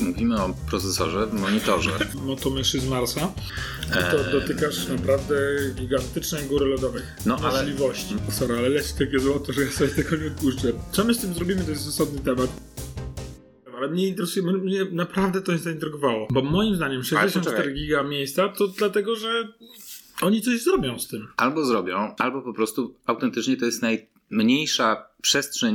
Mówimy o procesorze w monitorze. No to myszy z Marsa. To Eee. dotykasz naprawdę gigantycznej góry lodowej. No, ale- możliwości. Sorry, ale leci takie złoto, że ja sobie tego nie odpuszczę. Co my z tym zrobimy, to jest osobny temat. Ale mnie interesuje, mnie naprawdę to mnie zaintrygowało. Bo moim zdaniem 64 poczekaj. giga miejsca to dlatego, że oni coś zrobią z tym. Albo zrobią, albo po prostu autentycznie to jest najmniejsza przestrzeń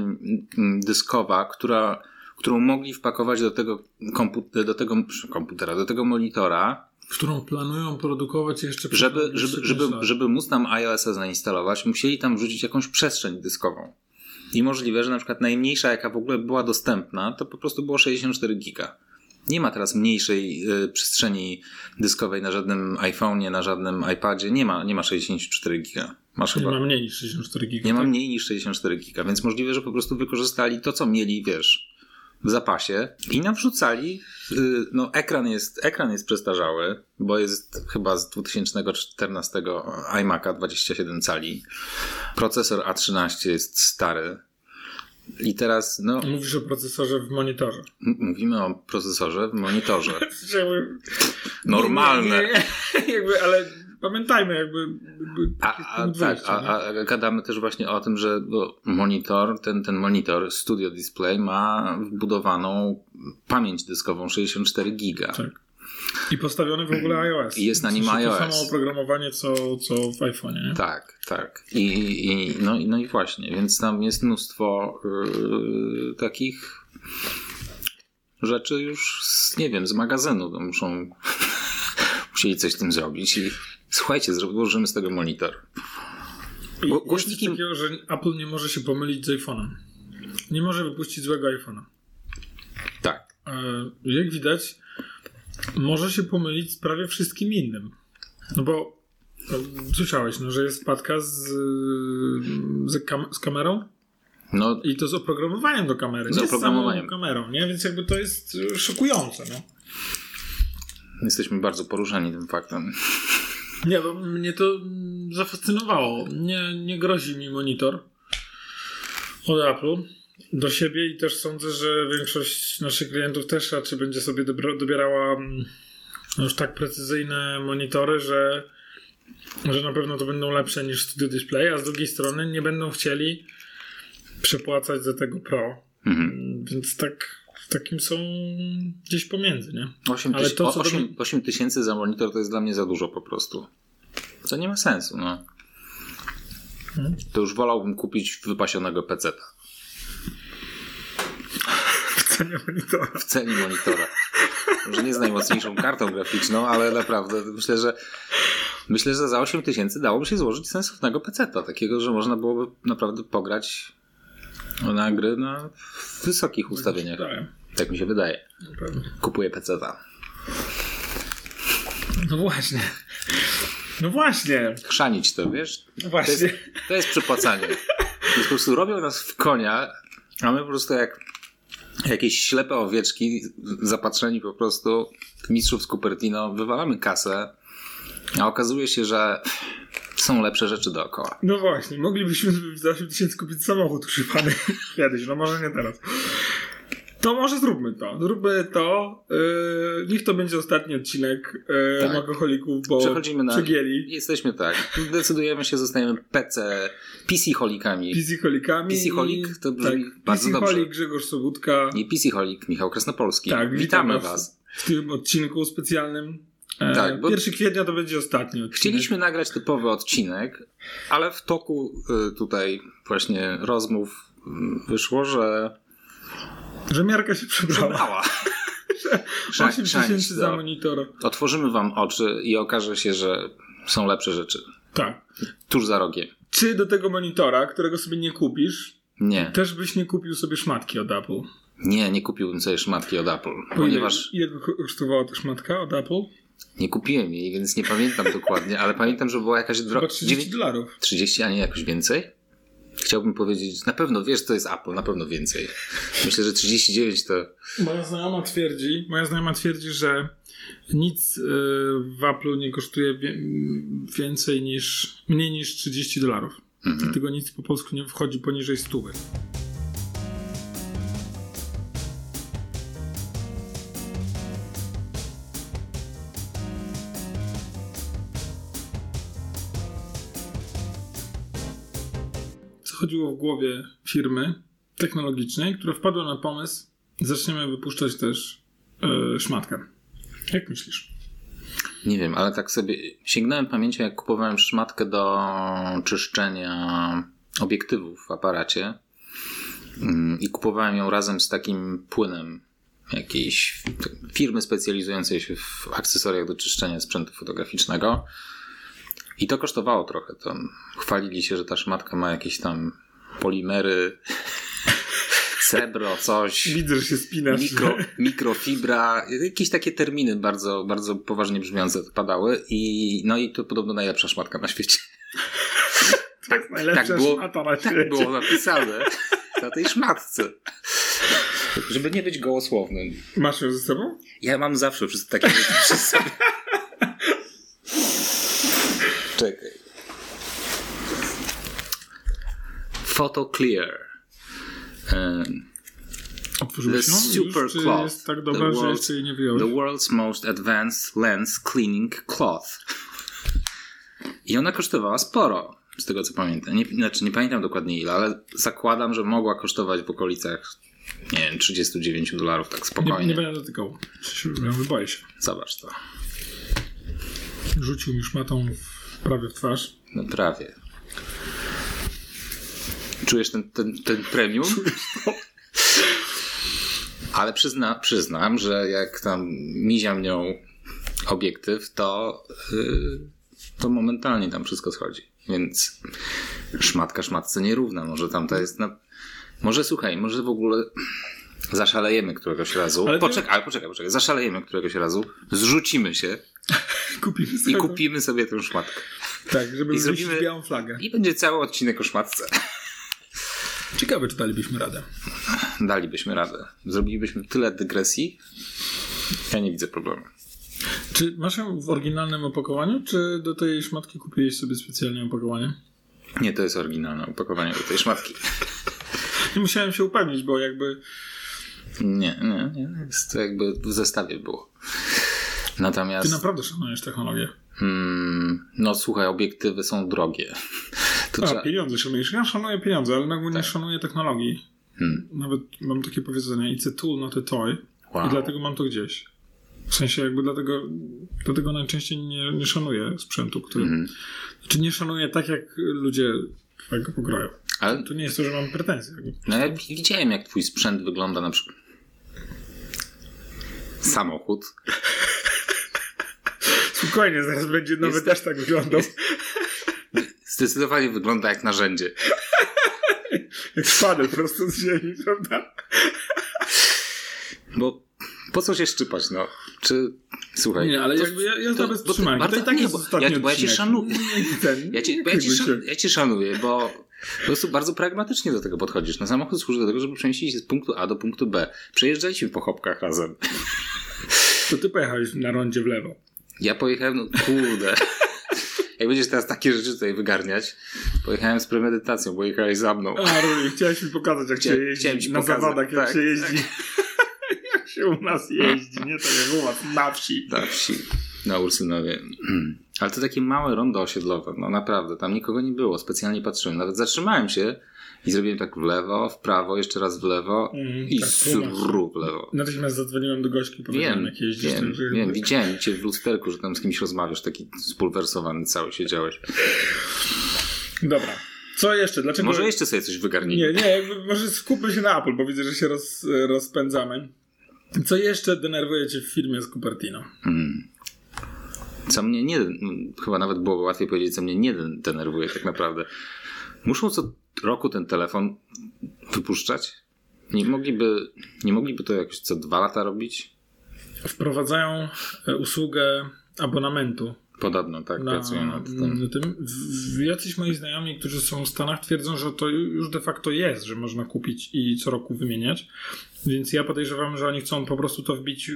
mm, dyskowa, która, którą mogli wpakować do tego, kompu- do tego komputera, do tego monitora, Którą planują produkować jeszcze przez żeby, żeby, żeby, żeby móc tam iOS-a zainstalować, musieli tam wrzucić jakąś przestrzeń dyskową. I możliwe, że na przykład najmniejsza, jaka w ogóle była dostępna, to po prostu było 64 giga. Nie ma teraz mniejszej y, przestrzeni dyskowej na żadnym iPhone'ie, na żadnym iPadzie. Nie ma, nie ma 64 giga. Masz Nie chyba. ma mniej niż 64 giga. Nie ma tak? mniej niż 64 giga, więc możliwe, że po prostu wykorzystali to, co mieli, wiesz, w zapasie i nawrzucali. y, No, ekran jest, ekran jest przestarzały, bo jest chyba z 2014 iMac'a 27 cali. Procesor A13 jest stary. I teraz, no, Mówisz o procesorze w monitorze. mówimy o procesorze w monitorze. Normalne. Nie, nie, nie, jakby, ale pamiętajmy, jakby. jakby A, a, tak, a, a gadamy też właśnie o tym, że monitor, ten, ten monitor Studio Display ma wbudowaną pamięć dyskową 64 giga. Tak. I postawiony w ogóle iOS. I jest na nim iOS. To samo oprogramowanie, co, co w iPhone'ie, nie? Tak, tak. I, i, no, i- no i właśnie, więc tam jest mnóstwo yy, takich rzeczy już, z, nie wiem, z magazynu. No muszą, musieli coś z tym zrobić i słuchajcie, złożymy z tego monitor. Jest głośniki- coś takiego, że Apple nie może się pomylić z iPhone'em. Nie może wypuścić złego iPhone'a. Tak. E, Jak widać, może się pomylić z prawie wszystkim innym. No bo e, słyszałeś, no, że jest wpadka z, z, kam- z kamerą No, i to z oprogramowaniem do kamery. Z nie oprogramowaniem. Z samą kamerą, nie? Więc jakby to jest e, szokujące, no. jesteśmy bardzo poruszeni tym faktem. Nie, bo mnie to zafascynowało. Nie, nie grozi mi monitor od Apple do siebie i też sądzę, że większość naszych klientów też raczej będzie sobie dobierała mm, już tak precyzyjne monitory, że, że na pewno to będą lepsze niż Studio Display, a z drugiej strony nie będą chcieli przepłacać za tego Pro. Mhm. Więc tak takim są gdzieś pomiędzy, nie? 8, Ale to, co 8, do- 8 tysięcy za monitor to jest dla mnie za dużo po prostu. To nie ma sensu, no. Hmm? To już wolałbym kupić wypasionego PC W cenie monitora. w cenie monitora. Może nie z najmocniejszą kartą graficzną, ale naprawdę myślę, że myślę, że za 8 tysięcy dałoby się złożyć sensownego PC, takiego, że można byłoby naprawdę pograć na gry na wysokich ustawieniach. Tak, mi się wydaje. Kupuję PC. No właśnie. No właśnie. Chrzanić to, wiesz? No To właśnie. jest, to jest przypłacanie. Więc po prostu robią nas w konia, a my po prostu jak jakieś ślepe owieczki zapatrzeni po prostu w mistrzów z Cupertino, wywalamy kasę, a okazuje się, że są lepsze rzeczy dookoła. No właśnie, moglibyśmy za 8 tysięcy kupić samochód używany kiedyś, no może nie teraz. To może zróbmy to. Zróbmy to. Yy, niech to będzie ostatni odcinek yy, Tak. Bo Przechodzimy na... przegięli. Jesteśmy tak. Decydujemy się, zostajemy PC, PC-holikami. PC-holikami. PC-holik to brzmi tak, bardzo PC-holik dobrze. Grzegorz Sobutka. I PC-holik Michał Krasnopolski. Tak, Witamy witamy Was. W tym odcinku specjalnym. E, Tak, bo- 1 kwietnia to będzie ostatni odcinek. Chcieliśmy nagrać typowy odcinek, ale w toku y, tutaj właśnie rozmów y, wyszło, że Że miarka się przebrała. mała. 8 tysięcy za monitor. Otworzymy wam oczy i okaże się, że są lepsze rzeczy. Tak. Tuż za rogiem. Czy do tego monitora, którego sobie nie kupisz, Nie, też byś nie kupił sobie szmatki od Apple? nie, nie kupiłbym sobie szmatki od Apple, Bo ponieważ Ile, ile kosztowała ta szmatka od Apple? Nie kupiłem jej, więc nie pamiętam dokładnie, ale pamiętam, że była jakaś droga. 30 dolarów. 30, a nie jakoś więcej? Chciałbym powiedzieć, na pewno wiesz, to jest Apple, na pewno więcej. Myślę, że 39 to Moja znajoma twierdzi, moja znajoma twierdzi, że nic y, w Apple nie kosztuje więcej niż, mniej niż 30 dolarów. Mhm. Dlatego nic po polsku nie wchodzi poniżej 100. chodziło w głowie firmy technologicznej, która wpadła na pomysł, zaczniemy wypuszczać też e, szmatkę. Jak myślisz? Nie wiem, ale tak sobie sięgnąłem pamięcią, jak kupowałem szmatkę do czyszczenia obiektywów w aparacie mm, i kupowałem ją razem z takim płynem jakiejś firmy specjalizującej się w akcesoriach do czyszczenia sprzętu fotograficznego. I to kosztowało trochę. To chwalili się, że ta szmatka ma jakieś tam polimery, srebro, coś. Widzę, że się spinasz. Mikro, mikrofibra, jakieś takie terminy bardzo, bardzo poważnie brzmiące padały i no i to podobno najlepsza szmatka na świecie. tak, najlepsza tak było, szmata na tak świecie. było napisane na tej szmatce. Żeby nie być gołosłownym. Masz ją ze sobą? Ja mam zawsze wszystkie takie rzeczy przy sobie. Czekaj. Photo Clear. Um, The super Już, cloth. jest tak The dobra, że jeszcze jej nie wyjąłeś? The world's most advanced lens cleaning cloth. I ona kosztowała sporo, z tego co pamiętam. Nie, znaczy, nie pamiętam dokładnie ile, ale zakładam, że mogła kosztować w okolicach, nie wiem, 39 dolarów, tak Nie, spokojnie. nie będę dotykał. Ja boję się. Zobacz to. Rzucił mi szmatą w, prawie w twarz. No prawie. Czujesz ten, ten, ten premium? Ale przyzna, przyznam, że jak tam miziam nią obiektyw, to, yy, to momentalnie tam wszystko schodzi. Więc szmatka szmatce nierówna. Może tamta jest na... Może słuchaj, może w ogóle zaszalejemy któregoś razu. Ale Poczekaj, ale poczekaj, poczekaj. Zaszalejemy któregoś razu, zrzucimy się Kupimy i sobie. kupimy sobie tę szmatkę. Tak, żeby I I zrobimy- białą flagę. I będzie cały odcinek o szmatce. Ciekawe, czy dalibyśmy radę. dalibyśmy radę. Zrobilibyśmy tyle dygresji. Ja nie widzę problemu. Czy masz ją w oryginalnym opakowaniu, czy do tej szmatki kupiłeś sobie specjalnie opakowanie? Nie, to jest oryginalne opakowanie do tej szmatki. Nie musiałem się upewnić, bo jakby Nie, nie, nie. Jest to jakby w zestawie było. Ty Natomiast, naprawdę szanujesz technologię. mm, no słuchaj, obiektywy są drogie. To A, trzeba, pieniądze szanujesz. Ja szanuję pieniądze, ale nagły nie szanuję technologii. Hmm. Nawet mam takie powiedzenie, it's a tool, not a toy. Wow. I dlatego mam to gdzieś. W sensie jakby dlatego, dlatego najczęściej nie, nie szanuję sprzętu, który... Mhm. Znaczy nie szanuję tak, jak ludzie tak go pokroją. Ale To nie jest to, że mam pretensje. no ja widziałem, jak twój sprzęt wygląda na przykład. Samochód. Spokojnie, zaraz będzie nowy Jest- też tak wyglądał. Zdecydowanie wygląda jak narzędzie. Jak spadł prosto z ziemi, prawda? Bo po co się szczypać, no? Czy, słuchaj... Nie, ale to- jakby ja, ja to- bez to trzymania. bardzo- To i tak nie, jest bo ja- bo ja cię szanuję. Ja cię, bo ja, cię, szan- ja cię szanuję, bo po prostu bardzo pragmatycznie do tego podchodzisz. No samochód służy do tego, żeby przemieścić się z punktu A do punktu B. Przejeżdżaliśmy po chopkach razem. To ty pojechałeś na rondzie w lewo. Ja pojechałem, no kurde. Jak będziesz teraz takie rzeczy tutaj wygarniać, pojechałem z premedytacją, bo jechałeś za mną. A, Ruli, chciałeś mi pokazać, jak Chciałem- się jeździ chciałem ci na pokazać, zawodach, jak tak, się jeździ. jak się u nas jeździ, nie tak jak u was na wsi. Na wsi, na Ursynowie. Ale to takie małe rondo osiedlowe, no naprawdę, tam nikogo nie było, specjalnie patrzyłem. Nawet zatrzymałem się i zrobiłem tak w lewo, w prawo, jeszcze raz w lewo Mhm, i tak, sru w lewo. Natychmiast zadzwoniłem do gośki powiedziałem, Wiem, jak jeździsz. wiem, tak, że- wiem, widziałem cię w lusterku, że tam z kimś rozmawiasz, taki spulwersowany cały siedziałeś. Dobra. Co jeszcze? Dlaczego... Może jeszcze sobie coś wygarnijmy. Nie, nie, jakby może skupmy się na Apple, bo widzę, że się roz, rozpędzamy. Co jeszcze denerwuje cię w filmie z Cupertino? Hmm. Co mnie nie, chyba nawet byłoby łatwiej powiedzieć, co mnie nie denerwuje tak naprawdę. Muszą co roku ten telefon wypuszczać? Nie mogliby, nie mogliby to jakoś co dwa lata robić? Wprowadzają e, usługę abonamentu Podobno, tak, na, pracują nad tym. tym. Jacyś moi znajomi, którzy są w Stanach, twierdzą, że to już de facto jest, że można kupić i co roku wymieniać. Więc ja podejrzewam, że oni chcą po prostu to wbić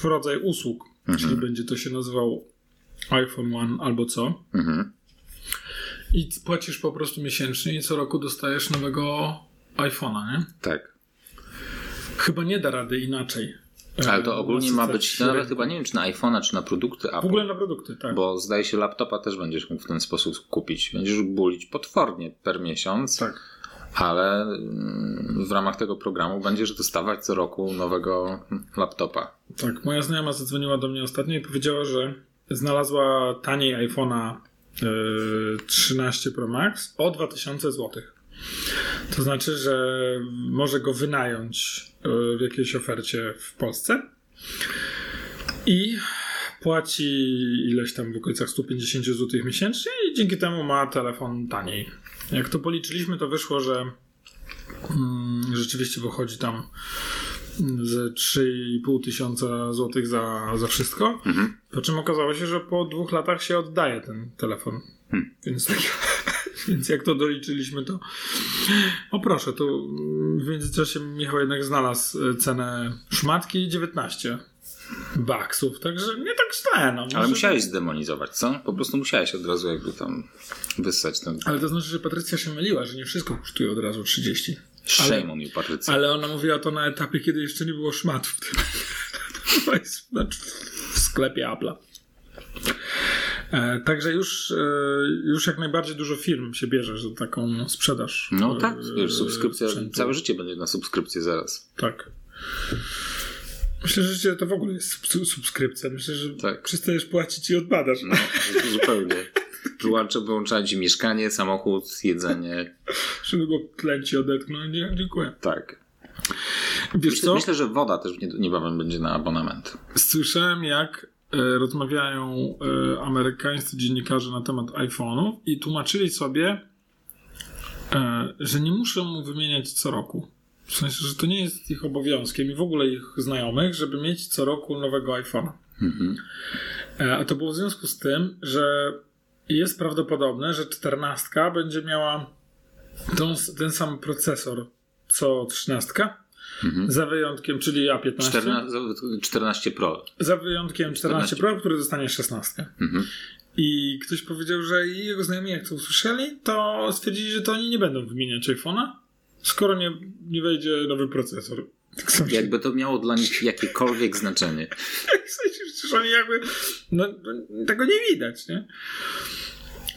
w rodzaj usług. Mhm. Czyli będzie to się nazywał iPhone One albo co. Mhm. I płacisz po prostu miesięcznie i co roku dostajesz nowego iPhone'a, nie? Tak. Chyba nie da rady inaczej. Ale to e, ogólnie ma tak być nawet chyba nie wiem, czy na iPhone'a, czy na produkty Apple. W ogóle na produkty, tak. Bo zdaje się, laptopa też będziesz mógł w ten sposób kupić. Będziesz bulić potwornie per miesiąc, Tak. ale mm, w ramach tego programu będziesz dostawać co roku nowego laptopa. Tak, moja znajoma zadzwoniła do mnie ostatnio i powiedziała, że znalazła taniej iPhone'a y, 13 Pro Max o 2000 zł. To znaczy, że może go wynająć y, w jakiejś ofercie w Polsce i płaci ileś tam w okolicach 150 zł miesięcznie i dzięki temu ma telefon taniej. Jak to policzyliśmy, to wyszło, że mm, rzeczywiście wychodzi tam ze 3,5 tysiąca złotych za, za wszystko. Mhm. Po czym okazało się, że po dwóch latach się oddaje ten telefon. Hmm. Więc, tak, więc jak to doliczyliśmy, to o proszę, to w międzyczasie Michał jednak znalazł e, cenę szmatki 19 baksów, także nie tak źle. No. Ale musiałeś zdemonizować, co? Po prostu musiałeś od razu jakby tam wyssać ten Ale to znaczy, że Patrycja się myliła, że nie wszystko kosztuje od razu 30. shame on you, Patrycja. Ale ona mówiła to na etapie, kiedy jeszcze nie było szmat w tym. To jest, znaczy w sklepie Apple'a. E, także już, e, już jak najbardziej dużo firm się bierze za taką sprzedaż. No e, tak, wiesz, subskrypcja, sprzętu. całe życie będzie na subskrypcję zaraz. Tak. Myślę, że życie to w ogóle jest sub- subskrypcja. Myślę, że Tak. przestajesz płacić i odpadasz. No, zupełnie. Wyłączę, wyłączałem ci mieszkanie, samochód, jedzenie. Żeby go klęci odetchnąć. Dziękuję. Tak. Wiesz Myślę, co? myślę, że woda też nie- niebawem będzie na abonament. Słyszałem, jak e, rozmawiają e, amerykańscy dziennikarze na temat iPhone'ów i tłumaczyli sobie, e, że nie muszą mu wymieniać co roku. W sensie, że to nie jest ich obowiązkiem i w ogóle ich znajomych, żeby mieć co roku nowego iPhone'a. Mhm. A to było w związku z tym, że jest prawdopodobne, że 14 będzie miała tą, ten sam procesor co 13, Mhm. za wyjątkiem, czyli A15. 14, 14 Pro. Za wyjątkiem 14 14 Pro, który dostanie 16. Mhm. I ktoś powiedział, że jego znajomi jak to usłyszeli, to stwierdzili, że to oni nie będą wymieniać iPhone'a, skoro nie, nie wejdzie nowy procesor. Tak sobie Jakby to miało dla nich jakiekolwiek znaczenie. w sensie, przecież oni jakby no, tego nie widać, nie?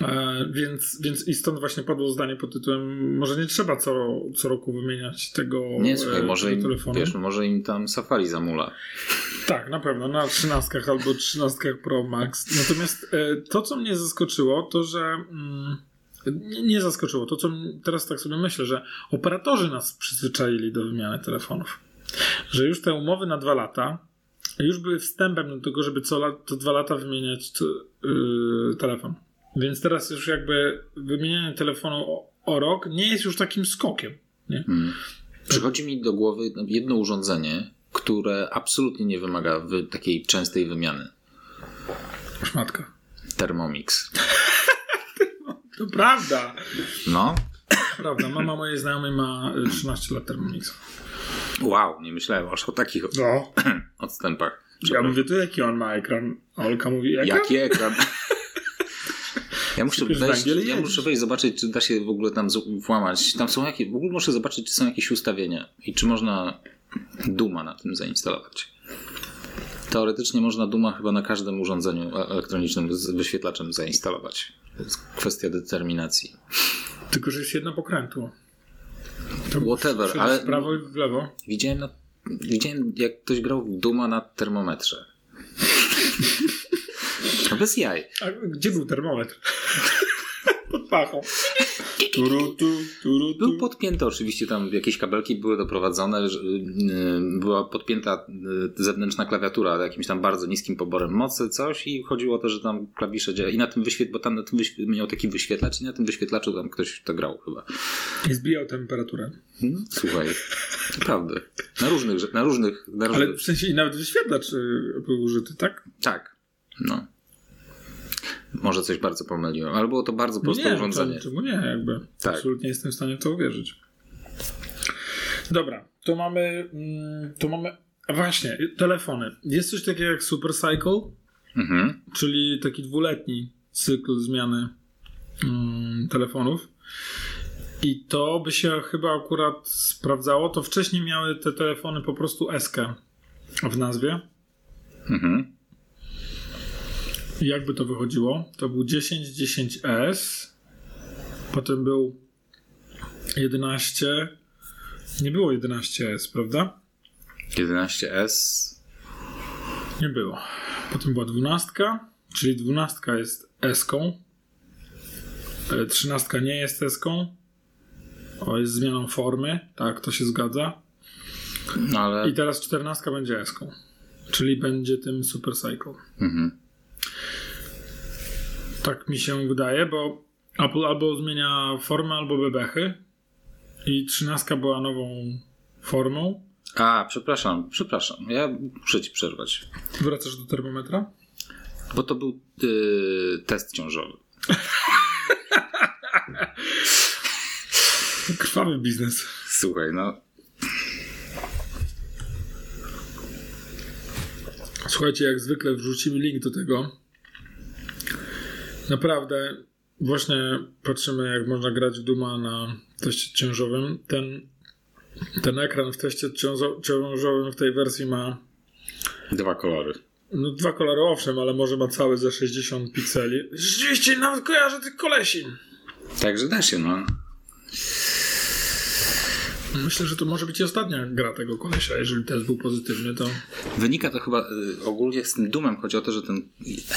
E, więc, więc i stąd właśnie padło zdanie pod tytułem może nie trzeba co, co roku wymieniać tego, Nie, słuchaj, e, może im, telefonu. wiesz, może im tam Safari zamula. Tak, na pewno, na 13 albo 13 Pro Max. Natomiast e, to, co mnie zaskoczyło, to że. Mm, nie, zaskoczyło. To, co teraz tak sobie myślę, że operatorzy nas przyzwyczaili do wymiany telefonów. Że już te umowy na dwa lata już były wstępem do tego, żeby co, lat, co dwa lata wymieniać yy, telefon. Więc teraz już jakby wymienianie telefonu o, o rok nie jest już takim skokiem. Nie? Mm. Przychodzi mi do głowy jedno urządzenie, które absolutnie nie wymaga wy, takiej częstej wymiany. Szmatka. Thermomix. To prawda. No, Prawda, mama mojej znajomej ma y, 13 lat Thermomixa. wow, nie myślałem aż o takich No. odstępach. Ja mówię, to jaki on ma ekran? A Olka mówi, ekran? Jaki ekran? Ja muszę, wejść, ja muszę wejść zobaczyć, czy da się w ogóle tam włamać. Tam są jakieś, w ogóle muszę zobaczyć, czy są jakieś ustawienia i czy można Duma na tym zainstalować. Teoretycznie można Duma chyba na każdym urządzeniu e- elektronicznym z wyświetlaczem zainstalować. To jest kwestia determinacji. Tylko, że jest jedno pokrętło. To Whatever, ale- W prawo i w lewo. Widziałem, na, widziałem jak ktoś grał w Duma na termometrze. Bez jaj. A gdzie był termometr? Pod pachą. Turutu, turutu. Był podpięty oczywiście, tam jakieś kabelki były doprowadzone, yy, była podpięta yy, zewnętrzna klawiatura jakimś tam bardzo niskim poborem mocy, coś i chodziło o to, że tam klawisze dzia- i na tym wyświetl, bo tam na tym wyświetl, miał taki wyświetlacz i na tym wyświetlaczu tam ktoś to grał chyba. I zbijał temperaturę. No, słuchaj, naprawdę. Na różnych, na różnych, na różnych Ale w sensie i nawet wyświetlacz y, był użyty, tak? tak, no. Może coś bardzo pomyliłem, ale było to bardzo proste nie, urządzenie. Czemu nie, jakby. Tak. Absolutnie jestem w stanie w to uwierzyć. Dobra, to mamy. Mm, to mamy. Właśnie, telefony. Jest coś takiego jak Super Cycle, Mhm. czyli taki dwuletni cykl zmiany mm, telefonów. I to by się chyba akurat sprawdzało. To wcześniej miały te telefony po prostu SK. w nazwie. Mhm. Jakby to wychodziło? To był 10, 10S, potem był 11, nie było 11S, prawda? 11S. Nie było. Potem była 12, czyli 12 jest S-ką, e, 13 nie jest S-ką, o, jest zmianą formy, tak, to się zgadza. No ale. I teraz 14 będzie S-ką, czyli będzie tym Super Cycle. Mhm. Tak mi się wydaje, bo Apple albo zmienia formę, albo bebechy. I 13 była nową formą. A, przepraszam, przepraszam. Ja muszę ci przerwać. Wracasz do termometra? Bo to był y, test ciążowy. Krwawy biznes. Słuchaj, no. Słuchajcie, jak zwykle wrzucimy link do tego. Naprawdę, właśnie patrzymy, jak można grać w Duma na teście ciążowym. Ten, ten ekran w teście ciążowym w tej wersji ma Dwa kolory. no, dwa kolory, owszem, ale może ma cały za 60 pikseli. Rzeczywiście, nawet kojarzę tych kolesi. Także da się, no. Myślę, że to może być ostatnia gra tego kolesia. Jeżeli test był pozytywny, to Wynika to chyba y, ogólnie z tym dumem. Chodzi o to, że ten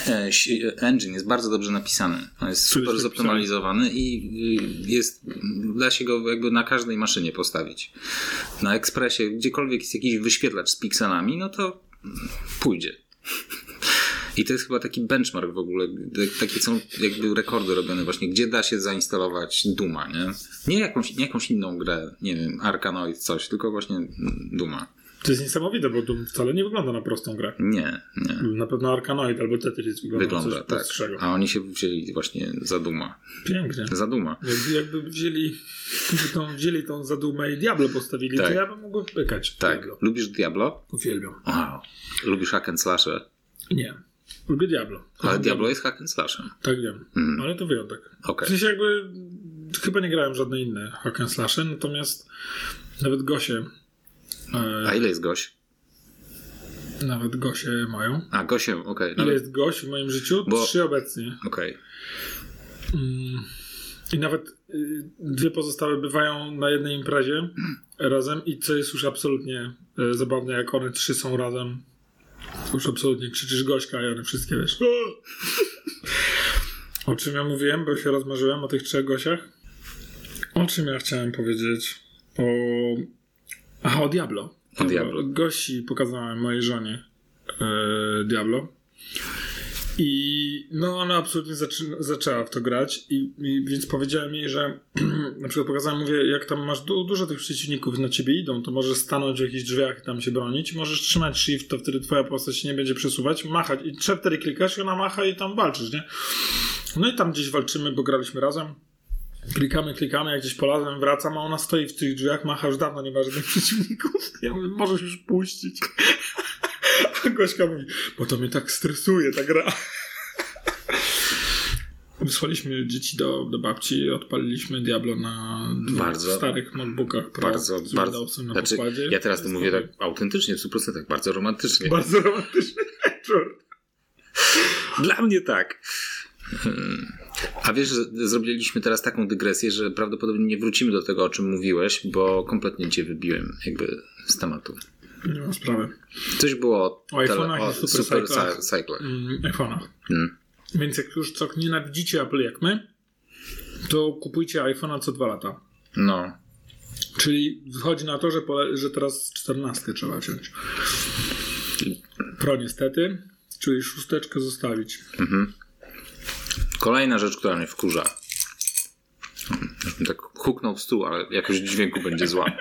e, engine jest bardzo dobrze napisany. On jest super jest zoptymalizowany i y, jest, da się go jakby na każdej maszynie postawić. Na ekspresie, gdziekolwiek jest jakiś wyświetlacz z pikselami, no to pójdzie. I to jest chyba taki benchmark w ogóle. Takie są jakby rekordy robione właśnie, gdzie da się zainstalować Duma, nie? Nie jakąś, nie jakąś inną grę, nie wiem, Arkanoid coś, tylko właśnie Duma. to jest niesamowite, bo Doom wcale nie wygląda na prostą grę. Nie, nie. Na pewno Arkanoid albo Tetris wygląda, na Wygląda coś tak. prostszego. A oni się wzięli właśnie za Duma. Pięknie. Za Duma. Jakby, jakby wzięli, tą, wzięli tą zadumę i Diablo postawili, Tak. to ja bym mógł pykać. Tak. Diablo. Lubisz Diablo? Uwielbiam. Wow. Lubisz hack and slashe? Nie. Lubię Diablo. Ale Diablo jest hack and slashem. Tak wiem. Mm. Ale to wyjątek. Okej. W sensie jakby chyba nie grałem żadne inne hack and slashe, natomiast nawet Gosie A e, ile jest Goś? nawet Gosie mają. A, Gosiem, okej. Ile Nawet- jest Goś w moim życiu? Bo- Trzy obecnie. Okej. Mm. I nawet y, dwie pozostałe bywają na jednej imprezie razem i co jest już absolutnie y, zabawne, jak one trzy są razem. Już absolutnie krzyczysz Gośka i one wszystkie wiesz. O czym ja mówiłem, bo się rozmarzyłem o tych trzech Gosiach? O czym ja chciałem powiedzieć? O... Aha, o Diablo. O Diablo. Gości pokazałem mojej żonie e, Diablo. I no ona absolutnie zaczyna, zaczęła w to grać i, i więc powiedziałem jej, że na przykład pokazałem, mówię, jak tam masz du, dużo tych przeciwników na ciebie idą, to możesz stanąć w jakichś drzwiach i tam się bronić, możesz trzymać shift, to wtedy twoja postać się nie będzie przesuwać, machać i wtedy klikasz i ona macha i tam walczysz, nie? No i tam gdzieś walczymy, bo graliśmy razem. Klikamy, klikamy, jak gdzieś polazłem, wracam, a ona stoi w tych drzwiach, macha, już dawno nie ma żadnych przeciwników. Ja mówię, możesz już puścić. A Gośka mówi, bo to mnie tak stresuje ta gra. Wysłaliśmy dzieci do, do babci, odpaliliśmy Diablo na Bardzo- starych notebookach Pro Bardzo, bardzo. Na Znaczy, pokładzie. ja teraz to mówię tak autentycznie, w 100%, bardzo romantycznie. Bardzo romantyczny wieczór. Dla mnie tak. Hmm. A wiesz, że zrobiliśmy teraz taką dygresję, że prawdopodobnie nie wrócimy do tego, o czym mówiłeś, bo kompletnie cię wybiłem jakby z tematu. Nie ma sprawy. Coś było o, O iPhone'ach o super super cyclach. cy- cyclach. Mm, iPhone'ach. Hmm. Więc jak już tak nienawidzicie Apple jak my, to kupujcie iPhone'a co dwa lata. No, Czyli wychodzi na to, że, pole, że teraz 14 trzeba wziąć. Pro niestety, czyli szósteczkę zostawić. Kolejna rzecz, która mnie wkurza. Hmm, tak huknął w stół, ale jakoś dźwięku będzie zła.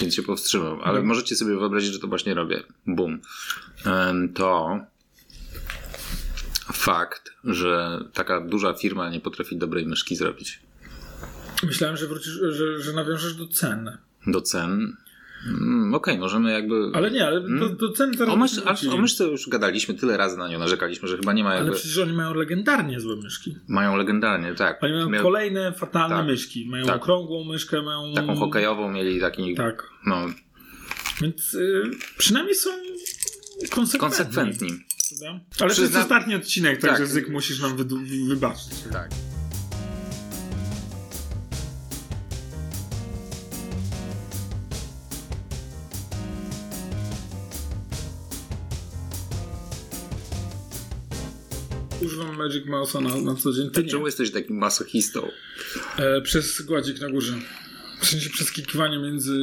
Więc się powstrzymam. Ale możecie sobie wyobrazić, że to właśnie robię. Bum. To fakt, że taka duża firma nie potrafi dobrej myszki zrobić. Myślałem, że wrócisz, że, że nawiążesz do cen. Do cen. Mm, Okej, możemy jakby. Ale nie, ale do, do cen zaraz O, mysz, byśmy a, wrócili. o myszce już gadaliśmy, tyle razy na nią narzekaliśmy, że chyba nie ma Ale jakby. przecież oni mają legendarnie złe myszki. Mają legendarnie, tak. Oni mają Miał- kolejne fatalne Tak. myszki. Mają Tak. okrągłą myszkę, mają... Taką hokejową mieli taki. Tak. No. Więc y, przynajmniej są konsekwentni. Konsekwentni. Ale to jest Przyzna- ostatni odcinek, także Tak. Zyk musisz nam wybaczyć. Tak. Używam Magic Mouse'a na, na co dzień. Ty. Czemu jesteś takim masochistą? E, przez gładzik na górze. W sensie przeskakiwanie między,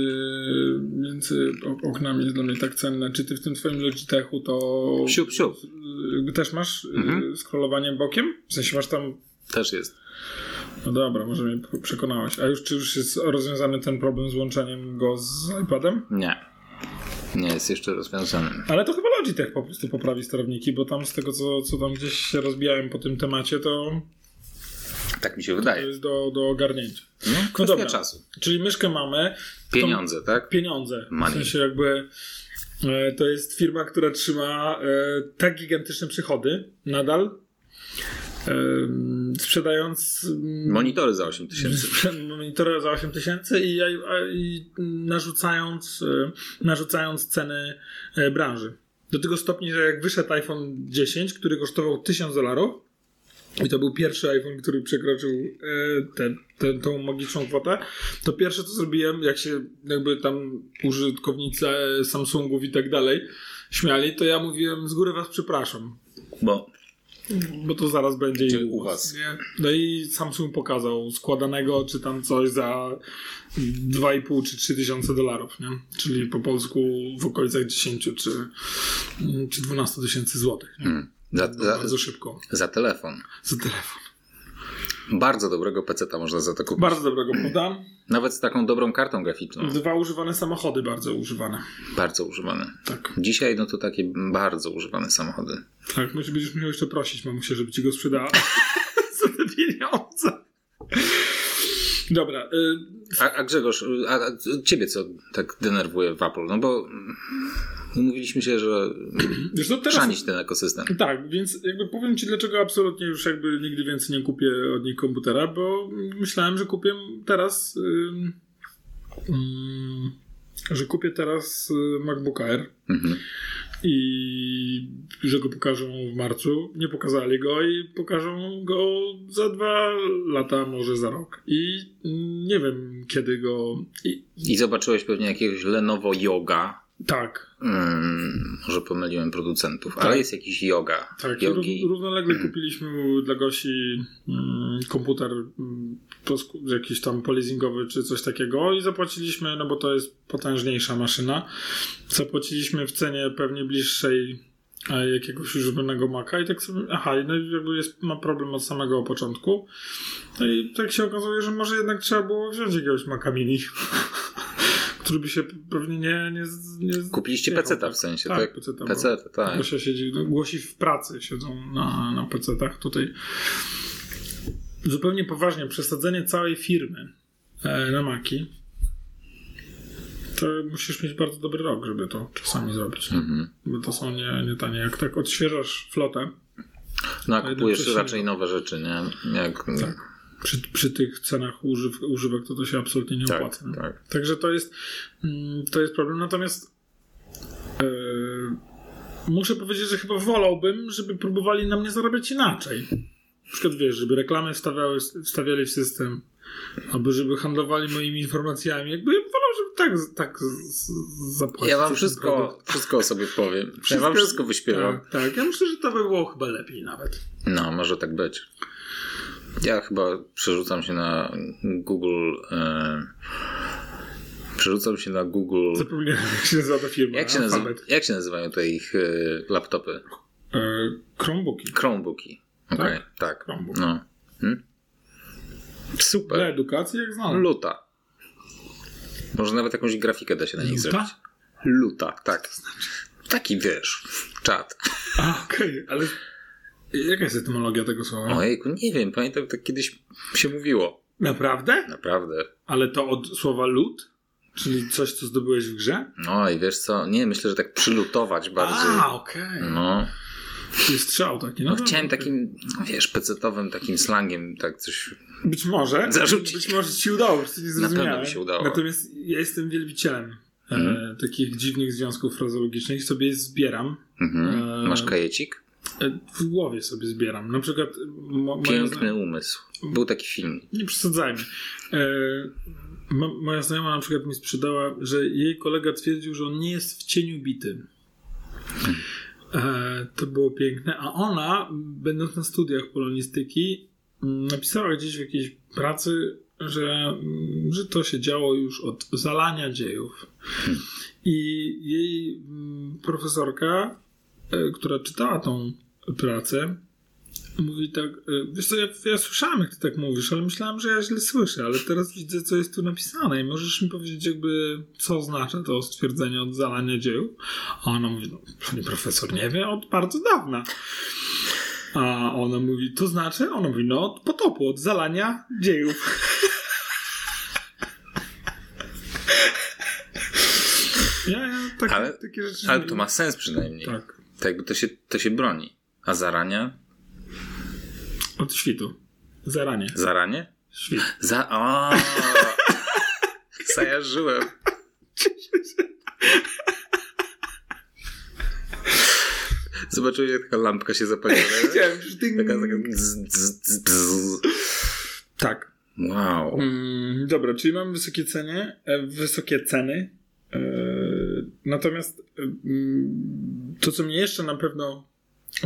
między ok- oknami jest dla mnie tak cenne. Czy ty w tym twoim Logitechu to Siup, siup. jakby też masz Mhm. y, scrollowanie bokiem? W sensie masz tam Też jest. No dobra, może mnie przekonałeś. A już czy już jest rozwiązany ten problem z łączeniem go z iPadem? Nie. Nie jest jeszcze rozwiązany. Ale to chyba Logitech po prostu poprawi sterowniki, bo tam z tego, co, co tam gdzieś się rozbijałem po tym temacie, to, Tak mi się to wydaje. jest do, do ogarnięcia. No, dobra. czasu. Czyli myszkę mamy, Pieniądze, tak? pieniądze. W Money. sensie jakby e, to jest firma, która trzyma e, tak gigantyczne przychody nadal. E, sprzedając mm, Monitory za 8 tysięcy. monitory za 8 tysięcy i, i narzucając, narzucając ceny branży. Do tego stopnia, że jak wyszedł iPhone 10, który kosztował 1000 dolarów, i to był pierwszy iPhone, który przekroczył e, ten, ten, tą magiczną kwotę, to pierwsze co zrobiłem, jak się jakby tam użytkownicy e, Samsungów i tak dalej śmiali, to ja mówiłem z góry was przepraszam, Bo bo to zaraz będzie Czy i u was. Nie? No i Samsung pokazał składanego, czy tam coś za 2,5 czy 3 tysiące dolarów, nie? Czyli po polsku w okolicach 10 czy, czy 12 tysięcy złotych. nie? mm, za, za, Bardzo szybko. za telefon. Za telefon. Bardzo dobrego peceta można za to kupić. Bardzo dobrego poda. Nawet z taką dobrą kartą graficzną. Dwa używane samochody, bardzo używane. Bardzo używane. Tak. Dzisiaj no to takie bardzo używane samochody. Tak, musi będziesz musiał jeszcze prosić mamusię, żeby ci go sprzedała. za te pieniądze. Dobra. Y, A, a Grzegorz, a, a ciebie co tak denerwuje w Apple? No bo umówiliśmy się, że wiesz, no teraz, chrzanić ten ekosystem. Tak, więc jakby powiem ci, dlaczego absolutnie już jakby nigdy więcej nie kupię od nich komputera, bo myślałem, że kupię teraz. Ym, ym, że kupię teraz y, MacBook Air Mhm. I że go pokażą w marcu. Nie pokazali go i pokażą go za dwa lata, może za rok. I nie wiem kiedy go. I, I zobaczyłeś pewnie jakiegoś Lenovo Yoga. Tak, Mm, może pomyliłem producentów, Tak. ale jest jakiś yoga. Tak, i Yogi. ró- równolegle kupiliśmy dla Gosi mm, komputer mm, jakiś tam polizingowy czy coś takiego i zapłaciliśmy, no bo to jest potężniejsza maszyna, zapłaciliśmy w cenie pewnie bliższej e, jakiegoś używanego Maca i tak sobie, aha, no jakby jest, ma problem od samego początku no i tak się okazuje, że może jednak trzeba było wziąć jakiegoś Maca Mini, który by się pewnie nie... nie, nie Kupiliście jechał, peceta tak. w sensie, Tak, tak? peceta, bo- Peceta, tak. Gosia siedzi, no, głosi w pracy, siedzą na, na PC-tach. Tutaj zupełnie poważnie, przesadzenie całej firmy e, na Maki to musisz mieć bardzo dobry rok, żeby to czasami zrobić. Mhm. Bo to są nie, nie tanie. Jak tak odświeżasz flotę No kupujesz raczej nowe rzeczy, nie? Jak... Tak. Przy, przy tych cenach używ, używek, to to się absolutnie nie Tak, opłaca. nie? tak. Także to jest, mm, to jest problem. Natomiast yy, muszę powiedzieć, że chyba wolałbym, żeby próbowali na mnie zarabiać inaczej. Na przykład wiesz, żeby reklamy wstawiały, wstawiali w system, albo żeby handlowali moimi informacjami. Jakby wolał, żeby tak, tak zapłacić. Ja wam wszystko, produkt. wszystko o sobie powiem. Ja wam wszystko wyśpiewam. Tak, tak, ja myślę, że to by było chyba lepiej nawet. No, może tak być. Ja chyba przerzucam się na Google. E, przerzucam się na Google. Zapomniałem, jak się nazywa ta firma. Jak się, nazywa, jak się nazywają te ich e, laptopy? E, Chromebooki. Chromebooki. Okej, Tak? tak. Chromebook. No. Hmm? Dla Super. edukacji jak znam. Luta. Może nawet jakąś grafikę da się na nich Luta? zrobić. Luta, tak. Taki wiesz, czat. A, okej, ale jaka jest etymologia tego słowa? Ojejku, nie wiem, pamiętam, tak kiedyś się mówiło. Naprawdę? Naprawdę. Ale to od słowa lód? Czyli coś, co zdobyłeś w grze? No i wiesz co, nie, myślę, że tak przylutować bardziej. A, okej. No, Czyli strzał taki. No, no chciałem okej. takim, no wiesz, pecetowym takim slangiem tak coś... Być może. Zarzucić. Być może ci się udało, po prostu nie pewno zrozumiałem. mi się udało. Natomiast ja jestem wielbicielem e, takich dziwnych związków frazologicznych i sobie je zbieram. Mhm. E, Masz kajecik? E, W głowie sobie zbieram. Na przykład mo, Piękny umysł. Był taki film. Nie przesadzajmy. E, mo- moja znajoma na przykład mi sprzedała, że jej kolega twierdził, że on nie jest w cieniu bity. E, to było piękne. A ona, będąc na studiach polonistyki, napisała gdzieś w jakiejś pracy, że, że to się działo już od zalania dziejów. I jej profesorka, e, która czytała tą pracę, mówi tak, y, wiesz co, ja, ja słyszałem jak ty tak mówisz, ale myślałem, że ja źle słyszę, ale teraz widzę, co jest tu napisane i możesz mi powiedzieć jakby, co oznacza to stwierdzenie od zalania dzieł? A ona mówi, no, pani profesor nie wie, od bardzo dawna. A ona mówi, to znaczy? Ona mówi, no od potopu, od zalania dziejów. Ja, ja takie, Ale- takie rzeczy... Ale to ma sens przynajmniej. Tak, To jakby to się, to się broni. A zarania? od świtu. Zaranie. Zaranie? Świt. Za... O! Zajarzyłem. Zobaczyłeś, jak taka lampka się zapaliła. Chciałem. Taka, taka... Bzz, bzz, bzz, bzz. Tak. Wow. Mm, dobra, czyli mamy wysokie ceny, e, wysokie ceny. E, natomiast e, mm, to, co mnie jeszcze na pewno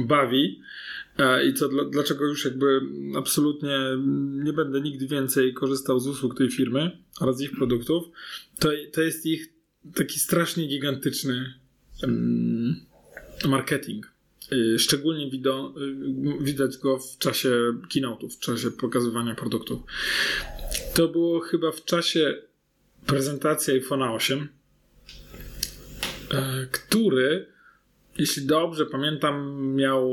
bawi e, i co, dla, dlaczego już jakby absolutnie nie będę nigdy więcej korzystał z usług tej firmy oraz ich produktów, to, to jest ich taki strasznie gigantyczny marketing. Y, Szczególnie wido, y, widać go w czasie keynote'ów, w czasie pokazywania produktów. To było chyba w czasie prezentacji iPhone'a 8, e, który, jeśli dobrze pamiętam, miał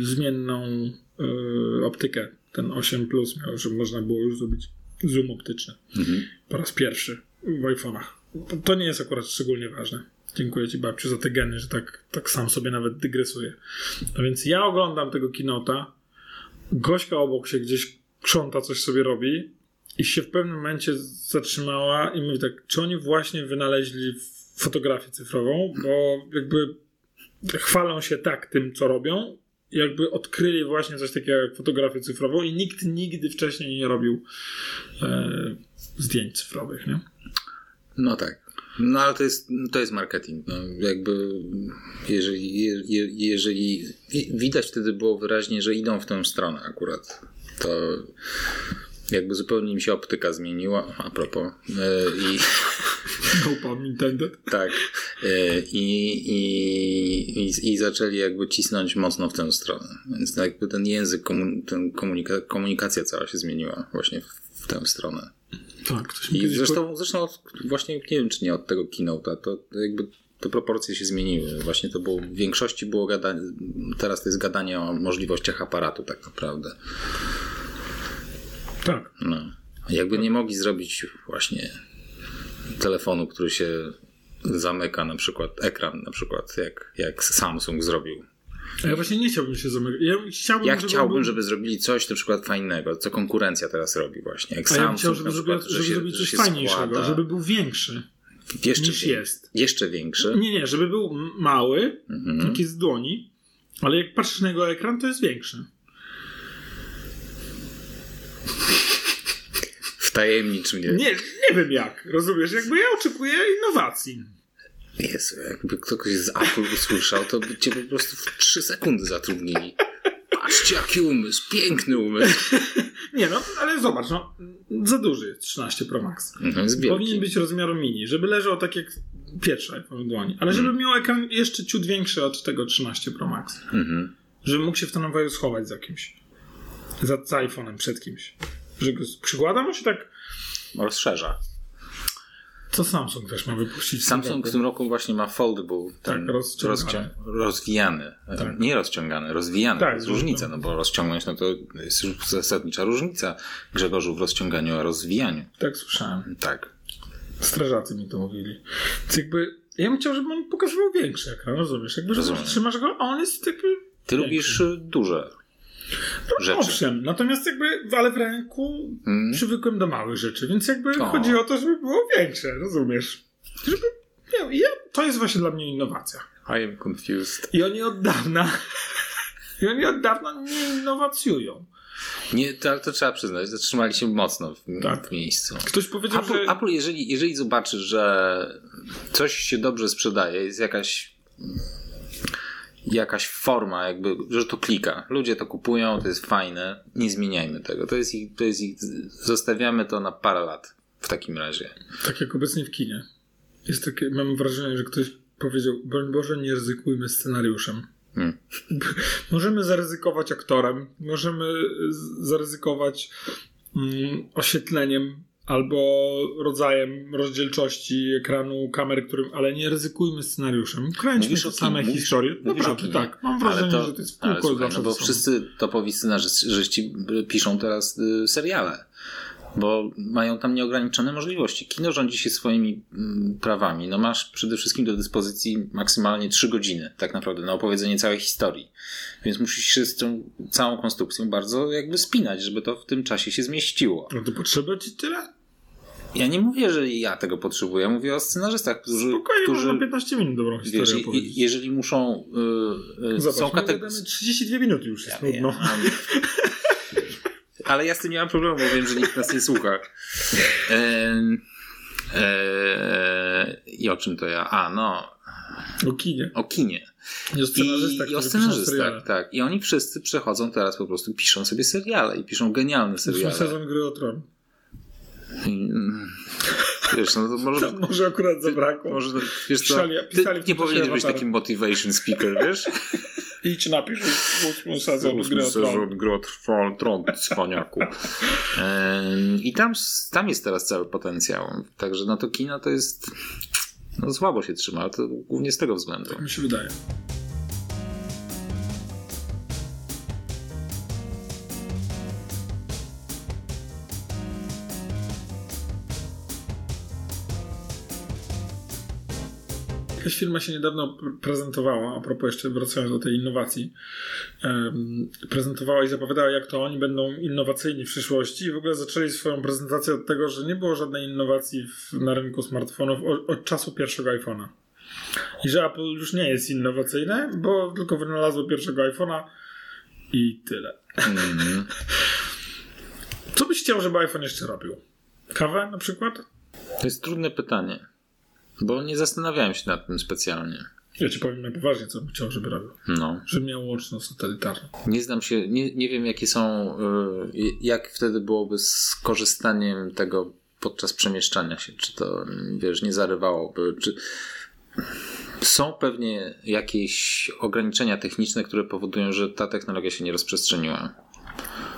y, zmienną y, optykę. Ten 8 Plus miał, że można było już zrobić zoom optyczny Mhm. po raz pierwszy w iPhone'ach. To, to nie jest akurat szczególnie ważne. Dziękuję Ci, babciu, za te geny, że tak, tak sam sobie nawet dygresuję. No więc ja oglądam tego kinota, Gośka obok się gdzieś krząta, coś sobie robi i się w pewnym momencie zatrzymała i mówi tak, czy oni właśnie wynaleźli fotografię cyfrową, bo jakby chwalą się tak tym, co robią, jakby odkryli właśnie coś takiego jak fotografię cyfrową i nikt nigdy wcześniej nie robił e, zdjęć cyfrowych, nie? No tak. No ale to jest, to jest marketing. No, jakby jeżeli, je, je- jeżeli wi- widać wtedy było wyraźnie, że idą w tę stronę akurat, to jakby zupełnie im się optyka zmieniła, a propos. E, I No pun intended. tak. E, I, i, i, I zaczęli jakby cisnąć mocno w tę stronę. Więc jakby ten język, ten komunika, komunikacja cała się zmieniła właśnie w, w tę stronę. Tak, ktoś mi I zresztą, zresztą od, właśnie nie wiem, czy nie od tego keynote'a, to jakby te proporcje się zmieniły. Właśnie to było, w większości było gadanie, teraz to jest gadanie o możliwościach aparatu tak naprawdę. po... Tak. No. Jakby nie mogli zrobić właśnie telefonu, który się zamyka, na przykład ekran, na przykład jak, jak Samsung zrobił. A ja właśnie nie chciałbym się zamykać. Ja chciałbym, Ja żeby chciałbym, żeby zrobili coś na przykład fajnego, co konkurencja teraz robi właśnie. Jak A ja bym Samsung chciał, żeby, przykład, żeby że się, zrobić coś fajniejszego, składa, żeby był większy jeszcze, niż jest. jeszcze większy. Nie, nie, żeby był mały, Mhm. taki z dłoni, ale jak patrzysz na jego ekran, to jest większy. Wtajemnicz mnie. Nie, nie wiem jak, rozumiesz? Jakby ja oczekuję innowacji. Jezu, jakby ktoś z Apple usłyszał, to by cię po prostu w 3 sekundy zatrudnili. Patrzcie, jaki umysł, piękny umysł. Nie no, ale zobacz, no, za duży jest 13 Pro Max. No, jest Powinien być rozmiaru mini, żeby leżał tak jak pierwszy iPhone w dłoni, ale żeby miał ekran jeszcze ciut większy od tego 13 Pro Max. Mhm. Żeby mógł się w tramwaju schować za kimś. Za, za iPhone'em przed kimś. Że go przykłada mu się tak. Rozszerza. Co Samsung też ma wypuścić? Samsung w tym roku właśnie ma foldable, ten Tak, rozciągany. rozcią- rozwijany. Tak. Nie rozciągany, rozwijany. Tak, to jest no. różnica, no bo rozciągnąć, no to jest już zasadnicza różnica Grzegorzu w rozciąganiu, a rozwijaniu. Tak słyszałem. Tak. Strażacy mi to mówili. Więc jakby. Ja bym chciał, żeby on pokazywał większy ekran, rozumiesz? Jakby, że Rozumiem. trzymasz go, a on jest taki. Ty Większy. lubisz y, duże rzeczy. Owszem, natomiast jakby, ale w ręku Mm. przywykłem do małych rzeczy, więc jakby O. chodzi o to, żeby było większe, rozumiesz? Żeby, nie, ja, to jest właśnie dla mnie innowacja. I am confused. I oni od dawna i oni od dawna nie innowacjują. Nie, to, to trzeba przyznać, zatrzymali się mocno w, tak. w miejscu. Ktoś powiedział, Apple, że... Apple jeżeli, jeżeli zobaczy, że coś się dobrze sprzedaje, jest jakaś jakaś forma, jakby, że to klika. Ludzie to kupują, to jest fajne, nie zmieniajmy tego. To jest ich, to jest ich, zostawiamy to na parę lat w takim razie. Tak jak obecnie w kinie. Jest takie, mam wrażenie, że ktoś powiedział, broń Boże, nie ryzykujmy scenariuszem. Hmm. Możemy zaryzykować aktorem, możemy zaryzykować mm, oświetleniem albo rodzajem rozdzielczości ekranu, kamery, którym, ale nie ryzykujmy scenariuszem. Kręćmy te same mówisz, historie. Mówisz Naprawdę, tak. Mam wrażenie, to, że to jest kółko słuchaj, no bo wszyscy topowi scenarzyści piszą teraz y, seriale bo mają tam nieograniczone możliwości. Kino rządzi się swoimi mm, prawami. No masz przede wszystkim do dyspozycji maksymalnie 3 godziny, tak naprawdę, na opowiedzenie całej historii. Więc musisz się z tą całą konstrukcją bardzo jakby spinać, żeby to w tym czasie się zmieściło. No to potrzeba ci tyle? Ja nie mówię, że ja tego potrzebuję. Ja mówię o scenarzystach, którzy. Spokojnie, którzy, można 15 minut dobrą historię wiesz, opowiedzieć. Jeżeli muszą. Yy, Zobacz, są kategorie. 32 minuty już jest ja nudno. ale ja z tym nie mam problemu, bo wiem, że nikt nas nie słucha. Eee, eee, I o czym to ja? A, no. O kinie. O kinie. I o scenarzystach. I, i o scenarzystach, tak. I oni wszyscy przechodzą teraz po prostu, piszą sobie seriale i piszą genialne seriale. sezon gry o tron. Wiesz, no to może... Tam może akurat zabrakło. Może, wiesz pisali, co, pisali ty nie powinieneś być takim motivation speaker, wiesz? Idź napisz ósmy sezon gry o Tron, cwaniaku. I tam, tam jest teraz cały potencjał. Także no to kino to jest no słabo się trzyma, ale to głównie z tego względu. Tak mi się wydaje. Jakaś firma się niedawno prezentowała, a propos jeszcze wracając do tej innowacji, prezentowała i zapowiadała, jak to oni będą innowacyjni w przyszłości i w ogóle zaczęli swoją prezentację od tego, że nie było żadnej innowacji w, na rynku smartfonów od, od czasu pierwszego iPhone'a. I że Apple już nie jest innowacyjne, bo tylko wynalazło pierwszego iPhone'a i tyle. Mm. Co byś chciał, żeby iPhone jeszcze robił? Kawę na przykład? To jest trudne pytanie. Bo nie zastanawiałem się nad tym specjalnie. Ja ci powiem poważnie, co bym chciał, żeby robił. No. Żeby miał łączność satelitarną. Nie znam się, nie, nie wiem jakie są, y, jak wtedy byłoby z korzystaniem tego podczas przemieszczania się. Czy to, wiesz, nie zarywałoby, czy... Są pewnie jakieś ograniczenia techniczne, które powodują, że ta technologia się nie rozprzestrzeniła.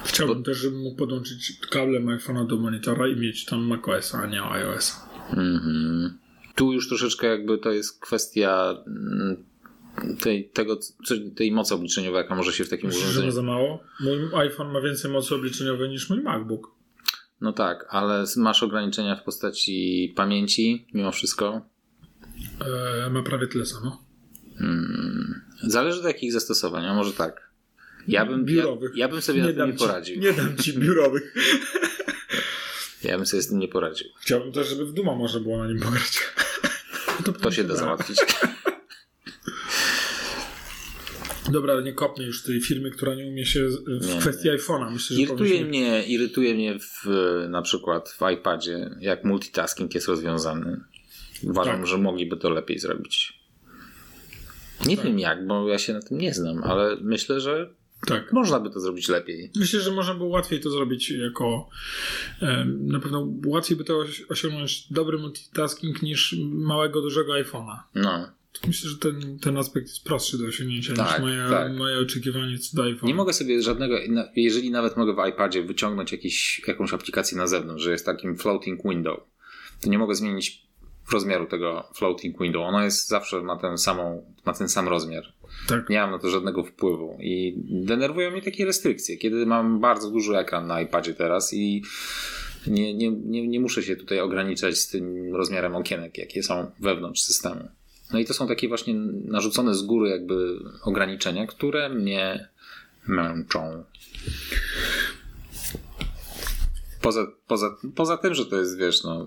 Chciałbym Bo... też, żeby mógł podłączyć kablem iPhone'a do monitora i mieć tam macOS, a nie iOS. Mhm tu już troszeczkę jakby to jest kwestia mm, tej, tego, tej mocy obliczeniowej, jaka może się w takim Myślisz, urządzeniu... za mało? Mój iPhone ma więcej mocy obliczeniowej niż mój MacBook. No tak, ale masz ograniczenia w postaci pamięci mimo wszystko? Eee, ma prawie tyle samo. Hmm. Zależy do jakich zastosowań, a może tak. Ja bym, biurowych. Ja, ja bym sobie nie na tym nie poradził. Ci, nie dam ci biurowych. Ja bym sobie z tym nie poradził. Chciałbym też, żeby w Duma można było na nim pograć. To, to się da załatwić. Dobra, ale nie kopnę już tej firmy, która nie umie się w nie, kwestii iPhone'a. Myślę, że irytuje, mnie, irytuje mnie w, na przykład w iPadzie, jak multitasking jest rozwiązany. Uważam, tak. że mogliby to lepiej zrobić. Nie tak. wiem jak, bo ja się na tym nie znam, ale myślę, że tak. Można by to zrobić lepiej. Myślę, że można by łatwiej to zrobić jako. Na pewno łatwiej by to osiągnąć dobry multitasking niż małego, dużego iPhone'a. No. Myślę, że ten, ten aspekt jest prostszy do osiągnięcia tak, niż moje, tak. moje oczekiwanie co do iPhone'a. Nie mogę sobie żadnego, jeżeli nawet mogę w iPadzie wyciągnąć jakiś, jakąś aplikację na zewnątrz, że jest takim floating window, to nie mogę zmienić rozmiaru tego floating window. Ono jest zawsze ma ten, samą, ma ten sam rozmiar. Tak. Nie mam na to żadnego wpływu i denerwują mnie takie restrykcje, kiedy mam bardzo duży ekran na iPadzie teraz i nie, nie, nie, nie muszę się tutaj ograniczać z tym rozmiarem okienek, jakie są wewnątrz systemu. No i to są takie właśnie narzucone z góry jakby ograniczenia, które mnie męczą. Poza, poza, poza tym, że to jest, wiesz, no,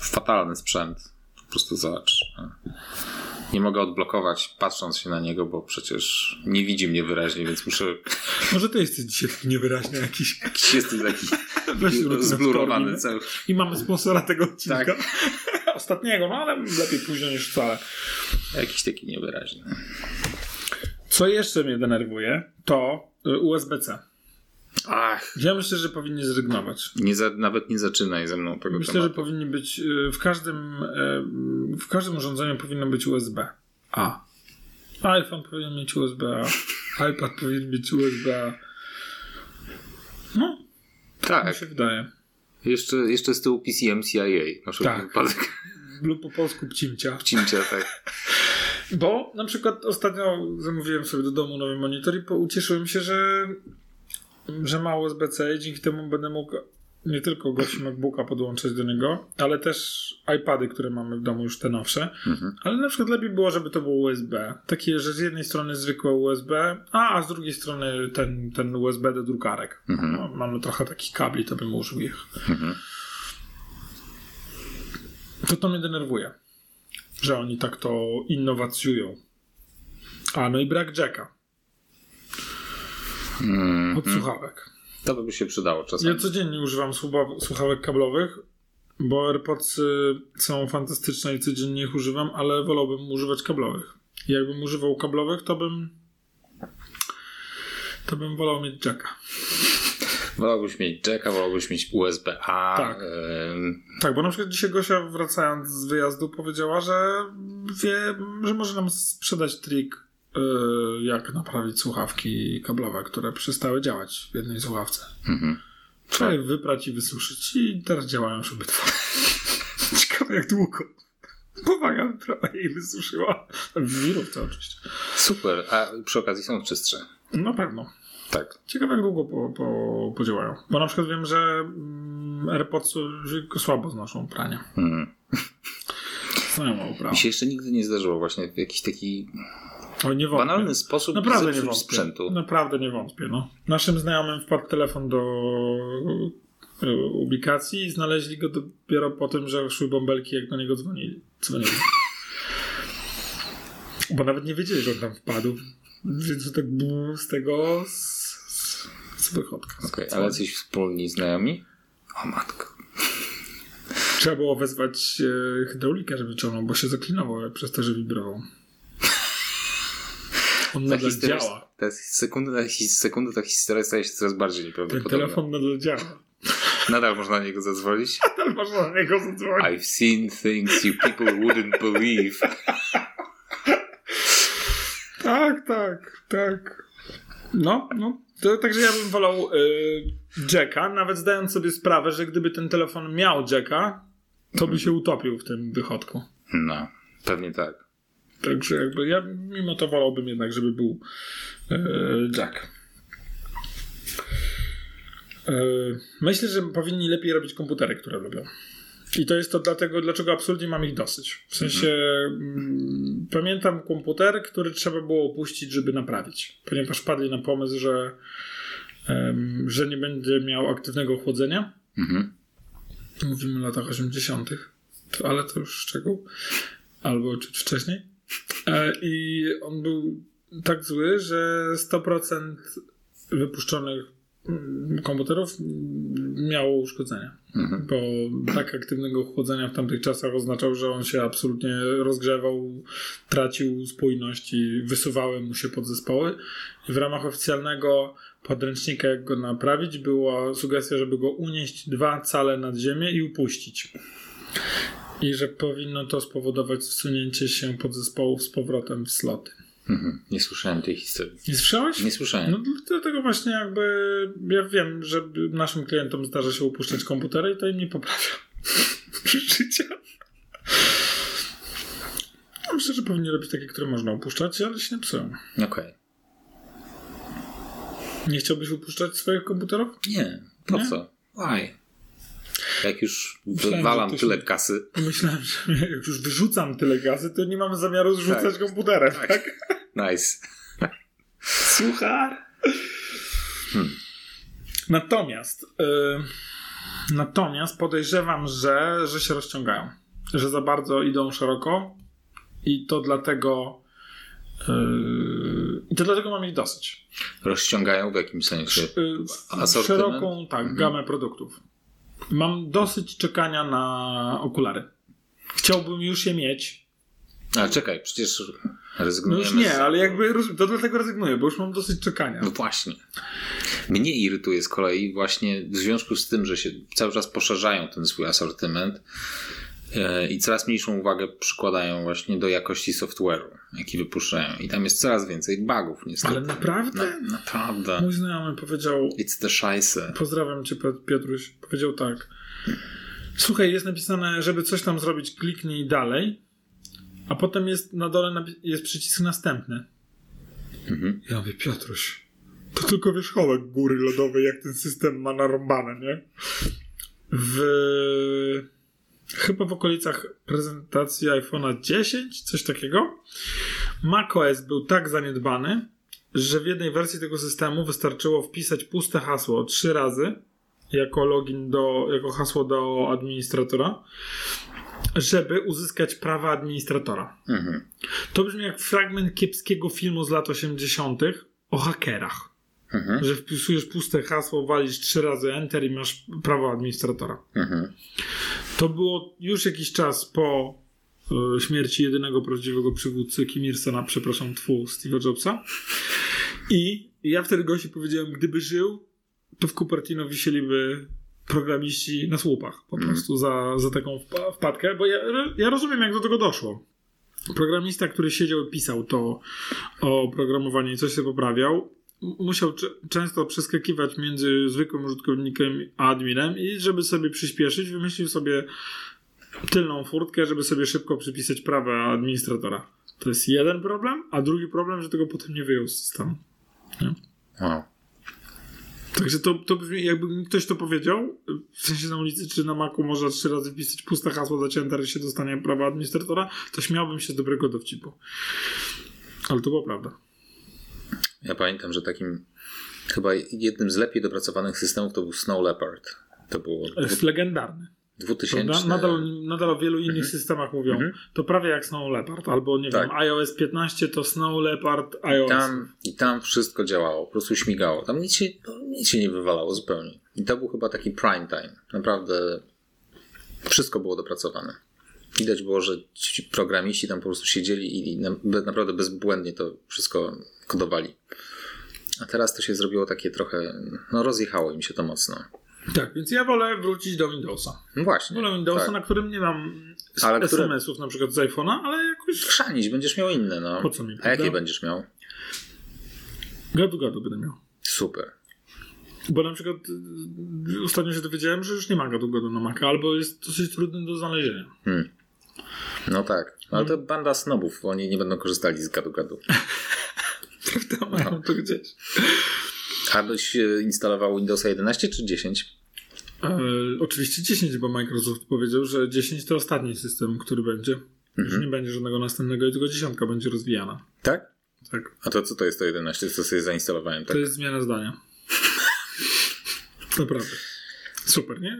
fatalny sprzęt, Po prostu zobacz. Nie mogę odblokować patrząc się na niego, bo przecież nie widzi mnie wyraźnie, więc muszę... Może ty jesteś dzisiaj niewyraźny jakiś. Jakiś jestem taki zblurowany cały. I mamy sponsora tego odcinka. Tak. Ostatniego, no ale lepiej późno niż wcale. Jakiś taki niewyraźny. Co jeszcze mnie denerwuje, to y, USB-C. Ach, Ja myślę, że powinni zrezygnować. nie za, nawet nie zaczynaj ze mną tego Myślę, że tematu. powinni być y, w każdym y, w każdym urządzeniu powinno być USB A. iPhone powinien mieć USB A. iPad powinien mieć USB A. No, mi Tak, się wydaje. jeszcze, jeszcze z tyłu PCM CIA. Na Tak. wypadek. Lub po polsku pcimcia. Wcimcie, tak. Bo na przykład ostatnio zamówiłem sobie do domu nowy monitor i ucieszyłem się, że, że ma USB-C i dzięki temu będę mógł nie tylko gości MacBooka podłączyć do niego, ale też iPady, które mamy w domu już te nowsze. Mhm. Ale na przykład lepiej było, żeby to było USB. Takie, że z jednej strony zwykłe USB, a, a z drugiej strony ten, ten USB do drukarek. Mhm. No, mamy trochę takich kabli, to bym użył ich. Mhm. To to mnie denerwuje, że oni tak to innowacjują. A, no i brak jacka Mm, od słuchawek. to by się przydało czasem. Ja codziennie używam słucha- słuchawek kablowych, bo AirPods są fantastyczne i codziennie ich używam, ale wolałbym używać kablowych. Jakbym używał kablowych, to bym to bym wolał mieć jacka. Wolałbyś mieć jacka, wolałbyś mieć USB-A. Tak. Tak, bo na przykład dzisiaj Gosia wracając z wyjazdu powiedziała, że wie, że może nam sprzedać trik, jak naprawić słuchawki kablowe, które przestały działać w jednej słuchawce. mhm. Trzeba je wyprać i wysuszyć i teraz działają już obydwa. Ciekawe jak długo. Powaga wyprała i wysuszyła. W wirówce oczywiście. Super, a przy okazji są czystsze. Na pewno. Tak. Ciekawe jak długo po, po, podziałają. Bo na przykład wiem, że mm, AirPods słabo znoszą pranie. Mhm. Znają. Mi się jeszcze nigdy nie zdarzyło właśnie w jakiś taki O, nie wątpię. banalny sposób Naprawdę nie wątpię. sprzętu. Naprawdę nie wątpię. No. Naszym znajomym wpadł telefon do e, ubikacji i znaleźli go dopiero po tym, że szły bąbelki, jak do niego dzwonili. dzwonili. Bo nawet nie wiedzieli, że on tam wpadł. Więc to tak z tego z, z, z wychodka. Okej, ale coś wspólni znajomi? O matko. Trzeba było wezwać e, hydraulika, żeby ciągnął, bo się zaklinował przez to, że wibrował. On Ta nadal historia, działa. ta his- sekundy ta historia staje się coraz bardziej Ten nieprawdopodobna. telefon nadal działa. Nadal można na niego zadzwonić. Nadal można na niego zadzwonić. I've seen things you people wouldn't believe. Tak, tak, tak. No, no. To, także ja bym wolał y, Jacka, nawet zdając sobie sprawę, że gdyby ten telefon miał Jacka, to by się utopił w tym wychodku. No, pewnie tak. Także jakby ja mimo to wolałbym jednak, żeby był y, Jack. Y, myślę, że powinni lepiej robić komputery, które lubią. I to jest to dlatego, dlaczego absolutnie mam ich dosyć. W sensie mm, pamiętam komputer, który trzeba było opuścić, żeby naprawić. Ponieważ padli na pomysł, że, em, że nie będzie miał aktywnego chłodzenia. Mhm. Mówimy o latach 80., to, ale to już szczegół. Albo czy wcześniej. E, I on był tak zły, że 100% wypuszczonych mm, komputerów miało uszkodzenia. Mhm. Bo tak aktywnego chłodzenia w tamtych czasach oznaczał, że on się absolutnie rozgrzewał, tracił spójność i wysuwały mu się podzespoły. I w ramach oficjalnego podręcznika, jak go naprawić, była sugestia, żeby go unieść dwa cale nad ziemię i upuścić. I że powinno to spowodować wsunięcie się podzespołów z powrotem w sloty. Mhm. Nie słyszałem tej historii. Nie słyszałeś? Nie słyszałem. No dlatego właśnie jakby ja wiem, że naszym klientom zdarza się upuszczać komputery i to im nie poprawia życia. Ja Myślę, że powinni robić takie, które można upuszczać, ale się nie psują. Okej. Nie chciałbyś upuszczać swoich komputerów? Nie, po Nie? co? Why? Jak już Myślałem, tyle kasy. Myślałem, że jak już wyrzucam tyle gazy, to nie mam zamiaru zrzucać Tak. komputerem, tak? Nice. Słuchar. Natomiast y, natomiast podejrzewam, że, że się rozciągają. że za bardzo idą szeroko i to dlatego yy, i to dlatego mam ich dosyć. Rozciągają w jakimś sensie Yy, asortyment? szeroką tak, Mhm. gamę produktów. Mam dosyć czekania na okulary. Chciałbym już je mieć. Ale czekaj, przecież No rezygnujemy już nie, z... ale jakby to dlatego rezygnuję, bo już mam dosyć czekania. No właśnie. Mnie irytuje z kolei właśnie w związku z tym, że się cały czas poszerzają ten swój asortyment i coraz mniejszą uwagę przykładają właśnie do jakości software'u, jaki wypuszczają. I tam jest coraz więcej bugów niestety. Ale naprawdę? Na, naprawdę. Mój znajomy powiedział, It's the Scheiße. pozdrawiam cię Piot- Piotruś, powiedział tak. Słuchaj, jest napisane, żeby coś tam zrobić, kliknij dalej, a potem jest na dole jest przycisk następny. Mhm. Ja mówię, Piotruś, to tylko wierzchołek góry lodowej, jak ten system ma narąbane, nie? W... Chyba w okolicach prezentacji iPhone'a 10, coś takiego, macOS był tak zaniedbany, że w jednej wersji tego systemu wystarczyło wpisać puste hasło trzy razy jako login do, jako hasło do administratora, żeby uzyskać prawa administratora. Mhm. To brzmi jak fragment kiepskiego filmu z lat 80. o hakerach. Mhm. Że wpisujesz puste hasło, walisz trzy razy Enter i masz prawo administratora. Mhm. To było już jakiś czas po e, śmierci jedynego prawdziwego przywódcy Kim Il-sena, przepraszam, twu Steve'a Jobsa. I ja wtedy gości powiedziałem, gdyby żył, to w Cupertino wisieliby programiści na słupach po Mhm. prostu za, za taką wpa- wpadkę, bo ja, ja rozumiem, jak do tego doszło. Programista, który siedział i pisał to oprogramowanie i coś sobie poprawiał, musiał często przeskakiwać między zwykłym użytkownikiem a adminem i żeby sobie przyspieszyć, wymyślił sobie tylną furtkę, żeby sobie szybko przypisać prawa administratora. To jest jeden problem, a drugi problem, że tego potem nie wyjął z systemu. Wow. Także to, to brzmi, jakby mi ktoś to powiedział, w sensie na ulicy czy na maku można trzy razy wpisać puste hasło, enter i się dostanie prawa administratora, to śmiałbym się z dobrego dowcipu. Ale to była prawda. Ja pamiętam, że takim chyba jednym z lepiej dopracowanych systemów to był Snow Leopard. To było Jest legendarny. 2000. Prawda? Nadal, nadal o wielu innych systemach mówią. Mhm. To prawie jak Snow Leopard, albo nie Tak. wiem, iOS 15 to Snow Leopard iOS. Tam, I tam wszystko działało, po prostu śmigało. Tam nic się, no, nic się nie wywalało zupełnie. I to był chyba taki prime time. Naprawdę wszystko było dopracowane. Widać było, że ci programiści tam po prostu siedzieli i naprawdę bezbłędnie to wszystko kodowali. A teraz to się zrobiło takie trochę, no rozjechało im się to mocno. Tak, więc ja wolę wrócić do Windowsa. No właśnie. Wolę Windowsa, tak. na którym nie mam Ale które- SMS-ów na przykład z iPhone'a, ale jakoś Chrzanić, będziesz miał inne, no. Po co mi, A jakie będziesz miał? gadu gadu będę miał. Super. Bo na przykład y, ostatnio się dowiedziałem, że już nie ma gadu gadu na Maca, albo jest dosyć trudny do znalezienia. Hmm. No tak. Ale to banda snobów, oni nie będą korzystali z gadu-gadu. To mają to gdzieś. A byś e, instalował Windowsa 11 czy 10? E, oczywiście 10, bo Microsoft powiedział, że 10 to ostatni system, który będzie. Już nie będzie żadnego następnego i tylko dziesiątka będzie rozwijana. Tak? Tak. A to co to jest to 11, co sobie zainstalowałem? Tak? To jest zmiana zdania. Naprawdę. Super, nie?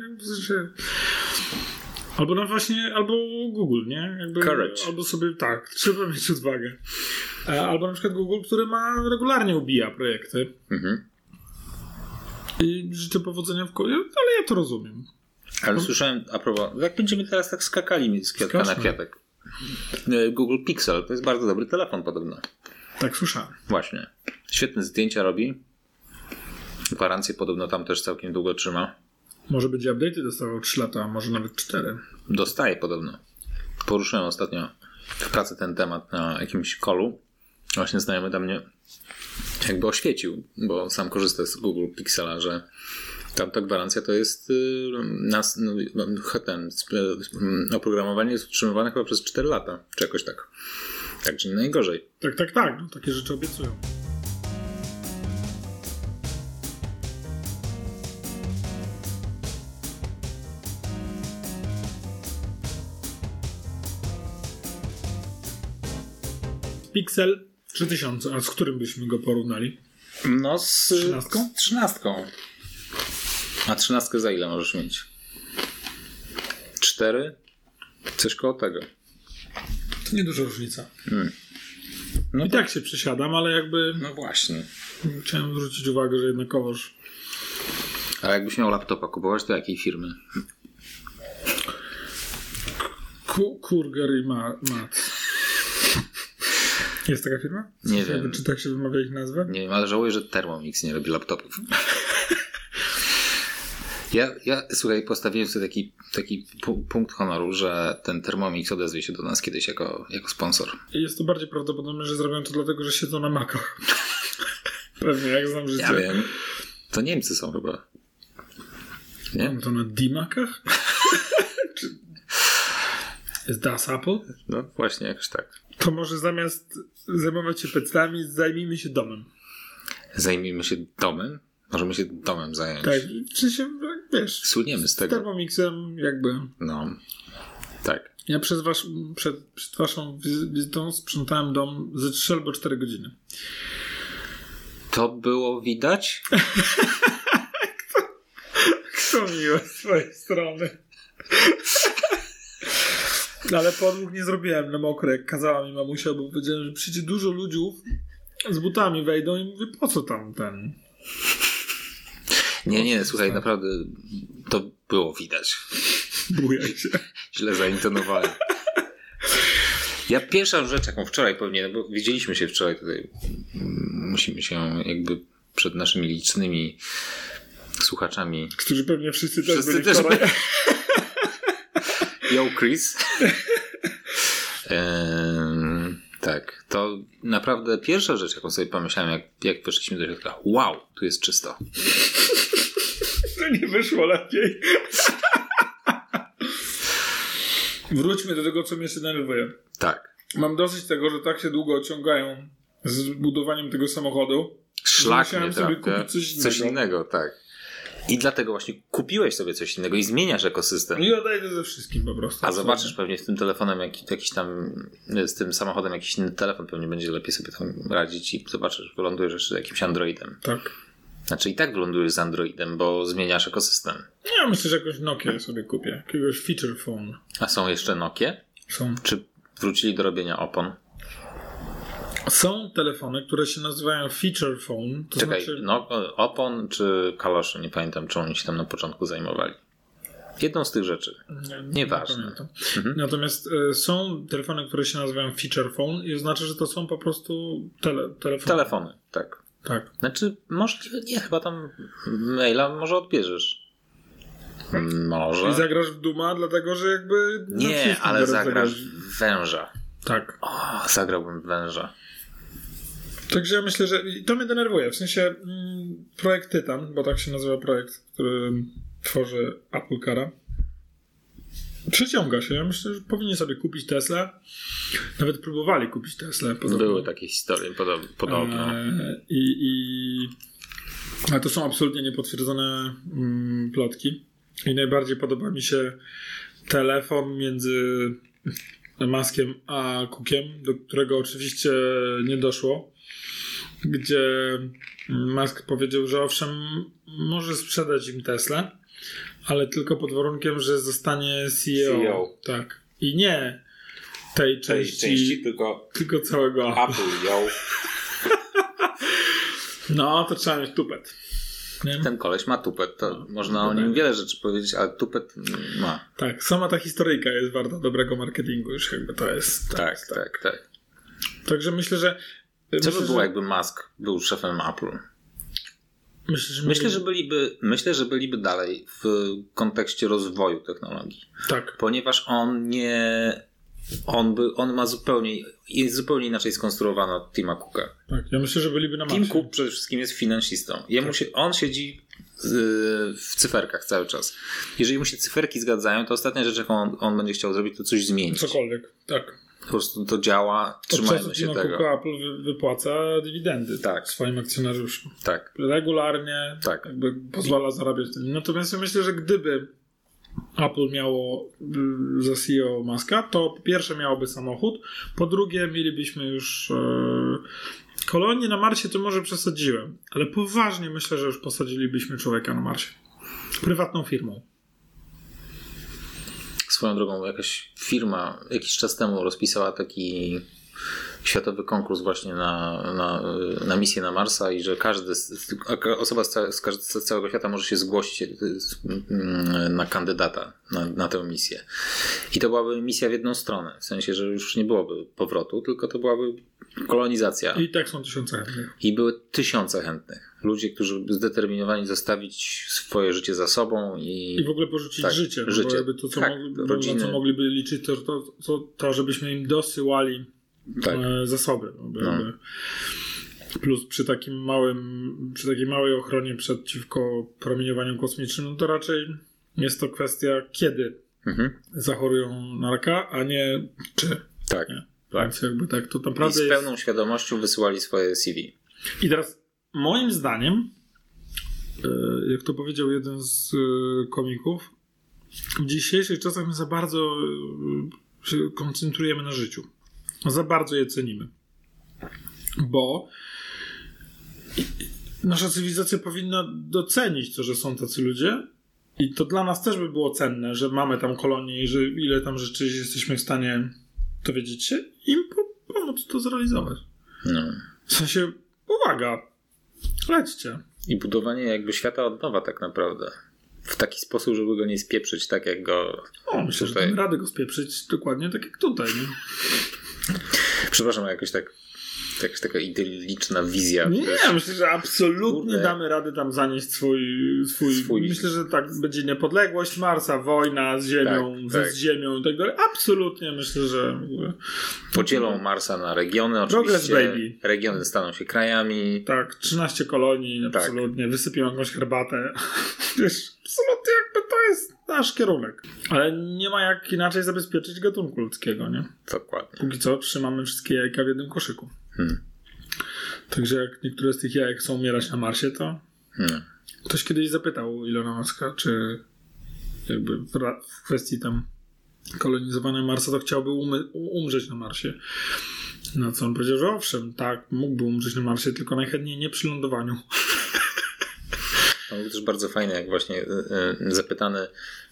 Albo no właśnie, albo Google, nie? Jakby, Courage. Albo sobie, tak, trzeba mieć odwagę. E, Albo na przykład Google, który ma regularnie ubija projekty. Mhm. I życzę powodzenia w kole, ale ja to rozumiem. Ale słyszałem, a propos, jak będziemy teraz tak skakali z kwiatka na Skaczmy. kwiatek. E, Google Pixel to jest bardzo dobry telefon podobno. Tak słyszałem. Właśnie. Świetne zdjęcia robi. Gwarancję podobno tam też całkiem długo trzyma. Może będzie update dostawał 3 lata, a może nawet 4. Dostaje podobno. Poruszyłem ostatnio w pracy ten temat na jakimś kolu. Właśnie znajomy tam mnie jakby oświecił, bo sam korzysta z Google Pixela, że tam ta gwarancja to jest y, nas, no, no, ten, mm, oprogramowanie jest utrzymywane chyba przez 4 lata, czy jakoś tak. Także najgorzej. Tak, tak, tak. No, takie rzeczy obiecują. Pixel 3000, a z którym byśmy go porównali? No z Trzynastką? z trzynastką. A trzynastkę za ile możesz mieć? Cztery? Coś koło tego. To nieduża różnica. No I tak się przesiadam, ale jakby No właśnie. chciałem zwrócić uwagę, że jednakowoż A jakbyś miał laptopa kupować, to jakiej firmy? Ku- Kurger i Ma- Mat. Jest taka firma? Nie Jakby, wiem. Czy tak się wymawia ich nazwę? Nie wiem, ale żałuję, że Thermomix nie robi laptopów. Ja, ja słuchaj, postawiłem sobie taki, taki pu- punkt honoru, że ten Thermomix odezwie się do nas kiedyś jako, jako sponsor. I Jest to bardziej prawdopodobne, że zrobią to dlatego, że siedzą na makach. Pewnie, jak znam życie. Ja wiem. To Niemcy są chyba. Nie? Mam to na D-makach? Czy... Jest Das Apple? No właśnie, jakoś tak. To może zamiast zajmować się pecami, zajmijmy się domem. Zajmijmy się domem. Możemy się domem zająć. Tak, w sensie, wiesz, Słyniemy z z tego. Thermomixem jakby... No. Tak. Ja przez wasz, przed, przed waszą wizy- wizytą sprzątałem dom ze 3 albo 4 godziny. To było widać? To miłe z twojej strony. No, Ale podłóg nie zrobiłem na mokro, jak kazała mi mamusia, bo powiedziałem, że przyjdzie dużo ludziów z butami wejdą i mówię, po co tam ten... Nie, nie, słuchaj, naprawdę to było widać. Bujaj się. Źle zaintonowałem. Ja pierwsza rzecz, jaką wczoraj pewnie, no bo widzieliśmy się wczoraj tutaj, musimy się jakby przed naszymi licznymi słuchaczami. Którzy pewnie wszyscy też Wszyscy byli też wczoraj. Yo, Chris. Ehm, tak, to naprawdę pierwsza rzecz, jaką sobie pomyślałem, jak, jak weszliśmy do środka. Wow, tu jest czysto. To nie wyszło lepiej. Wróćmy do tego, co mnie się denerwuje. Tak. Mam dosyć tego, że tak się długo ciągają z budowaniem tego samochodu. Szlak Musiałem nie sobie kupić coś Coś innego. innego, tak. I dlatego właśnie kupiłeś sobie coś innego i zmieniasz ekosystem. I odejdę ze wszystkim po prostu. A zobaczysz pewnie z tym telefonem, jak, jakiś tam, z tym samochodem jakiś inny telefon pewnie będzie lepiej sobie tam radzić i zobaczysz, wylądujesz jeszcze jakimś Androidem. Tak. Znaczy i tak wylądujesz z Androidem, bo zmieniasz ekosystem. Ja myślę, że jakąś Nokia sobie kupię. Jakiegoś feature phone. A są jeszcze Nokie? Są. Czy wrócili do robienia opon? Są telefony, które się nazywają feature phone. To Czekaj, znaczy... no, opon czy kaloszy? Nie pamiętam, czy oni się tam na początku zajmowali. Jedną z tych rzeczy. Nie, Nieważne. pamiętam. Mhm. Natomiast e, są telefony, które się nazywają feature phone i oznacza, że to są po prostu tele, telefony. Telefony, tak. Tak. Znaczy, możliwe, nie, chyba tam maila może odbierzesz. Może. I zagrasz w Duma, dlatego że jakby... Nie, ale zagrasz w węża. Tak. O, zagrałbym w węża. Także ja myślę, że to mnie denerwuje. W sensie mm, projekt Tytan, bo tak się nazywa projekt, który tworzy Apple Cara. Przeciąga się. Ja myślę, że powinni sobie kupić Tesla. Nawet próbowali kupić Tesla. podobno. Były takie historie podob- podobne. E, I, i... Ale to są absolutnie niepotwierdzone mm, plotki. I najbardziej podoba mi się telefon między Maskiem a Cookiem, do którego oczywiście nie doszło. Gdzie Musk powiedział, że owszem, może sprzedać im Tesla, ale tylko pod warunkiem, że zostanie CEO. CEO. Tak. I nie tej części, tylko tylko całego Apple. Apple ją. No, to trzeba mieć tupet. Nie? Ten koleś ma tupet, to można o nim wiele rzeczy powiedzieć, ale tupet ma. Tak, sama ta historyjka jest warta dobrego marketingu, już jakby to jest. Tak, tak, tak. Także myślę, że. Co myślę, by było, jakby Musk był szefem Apple? Myślę, że, Myślę, mieli- że byliby, myślę, że byliby dalej w kontekście rozwoju technologii, Tak. ponieważ on nie, on, by, on ma zupełnie, jest zupełnie inaczej skonstruowana od Tima Cooka. tak. Ja myślę, że byliby na Tim maksie. Cook przede wszystkim jest finansistą. Jemu się, on siedzi z- w cyferkach cały czas. Jeżeli mu się cyferki zgadzają, to ostatnia rzecz, jaką on, on będzie chciał zrobić, to coś zmienić. Cokolwiek. Tak. Po prostu to działa, trzymajmy się tego. Cooka Apple wy, wypłaca dywidendy Tak. swoim akcjonariuszom. Tak, Regularnie Tak. jakby pozwala zarabiać. Natomiast ja myślę, że gdyby Apple miało y, za CEO Maska, to po pierwsze miałoby samochód, po drugie mielibyśmy już e, kolonię na Marsie, to może przesadziłem, ale poważnie myślę, że już posadzilibyśmy człowieka na Marsie. Prywatną firmą. Swoją drogą jakaś firma jakiś czas temu rozpisała taki światowy konkurs właśnie na, na, na misję na Marsa i że każdy, osoba z, z całego świata może się zgłosić y, na kandydata na, na tę misję. I to byłaby misja w jedną stronę, w sensie, że już nie byłoby powrotu, tylko to byłaby kolonizacja. I tak są tysiące chętnych. I były tysiące chętnych. Ludzie, którzy zdeterminowani zostawić swoje życie za sobą i... I w ogóle porzucić tak, życie. No życie. Bo to, co, tak, mogli, na co mogliby liczyć, to, to, to, to, żebyśmy im dosyłali tak. E, zasoby. No, no. Plus przy takim małym, przy takiej małej ochronie przeciwko promieniowaniu kosmicznym, no to raczej jest to kwestia kiedy mhm. zachorują na raka, a nie czy. Tak. Nie? tak. Więc jakby tak to naprawdę I z pełną jest... świadomością wysyłali swoje CV. I teraz moim zdaniem, e, jak to powiedział jeden z e, komików, w dzisiejszych czasach my za bardzo się koncentrujemy na życiu. Za bardzo je cenimy. Bo nasza cywilizacja powinna docenić to, że są tacy ludzie. I to dla nas też by było cenne, że mamy tam kolonię i że ile tam rzeczy jesteśmy w stanie dowiedzieć się, im pomóc to zrealizować. No. W sensie, uwaga, lećcie. I budowanie jakby świata od nowa tak naprawdę. W taki sposób, żeby go nie spieprzyć, tak jak go. O, myślę, tutaj... że damy radę go spieprzyć dokładnie tak jak tutaj. Nie? Przepraszam, jakoś tak jakaś taka idyliczna wizja. Nie, wiesz, myślę, że absolutnie kurde. damy radę tam zanieść swój, swój, swój, Myślę, że tak będzie niepodległość Marsa, wojna z Ziemią, tak, tak. z Ziemią i tak dalej. Absolutnie myślę, że. Podzielą Marsa na regiony, oczywiście. baby. Regiony staną się krajami. Tak, 13 kolonii, tak. absolutnie. Tak. Wysypią jakąś herbatę. Wiesz, absolutnie nasz kierunek. Ale nie ma jak inaczej zabezpieczyć gatunku ludzkiego, nie? Dokładnie. Póki co trzymamy wszystkie jajka w jednym koszyku. Hmm. Także jak niektóre z tych jajek są umierać na Marsie, to hmm. ktoś kiedyś zapytał Ilona Maska, czy jakby w, w kwestii tam kolonizowania Marsa, to chciałby umrzeć na Marsie. Na co on powiedział, że owszem, tak, mógłby umrzeć na Marsie, tylko najchętniej nie przy lądowaniu. To też bardzo fajne, jak właśnie y, y, zapytany,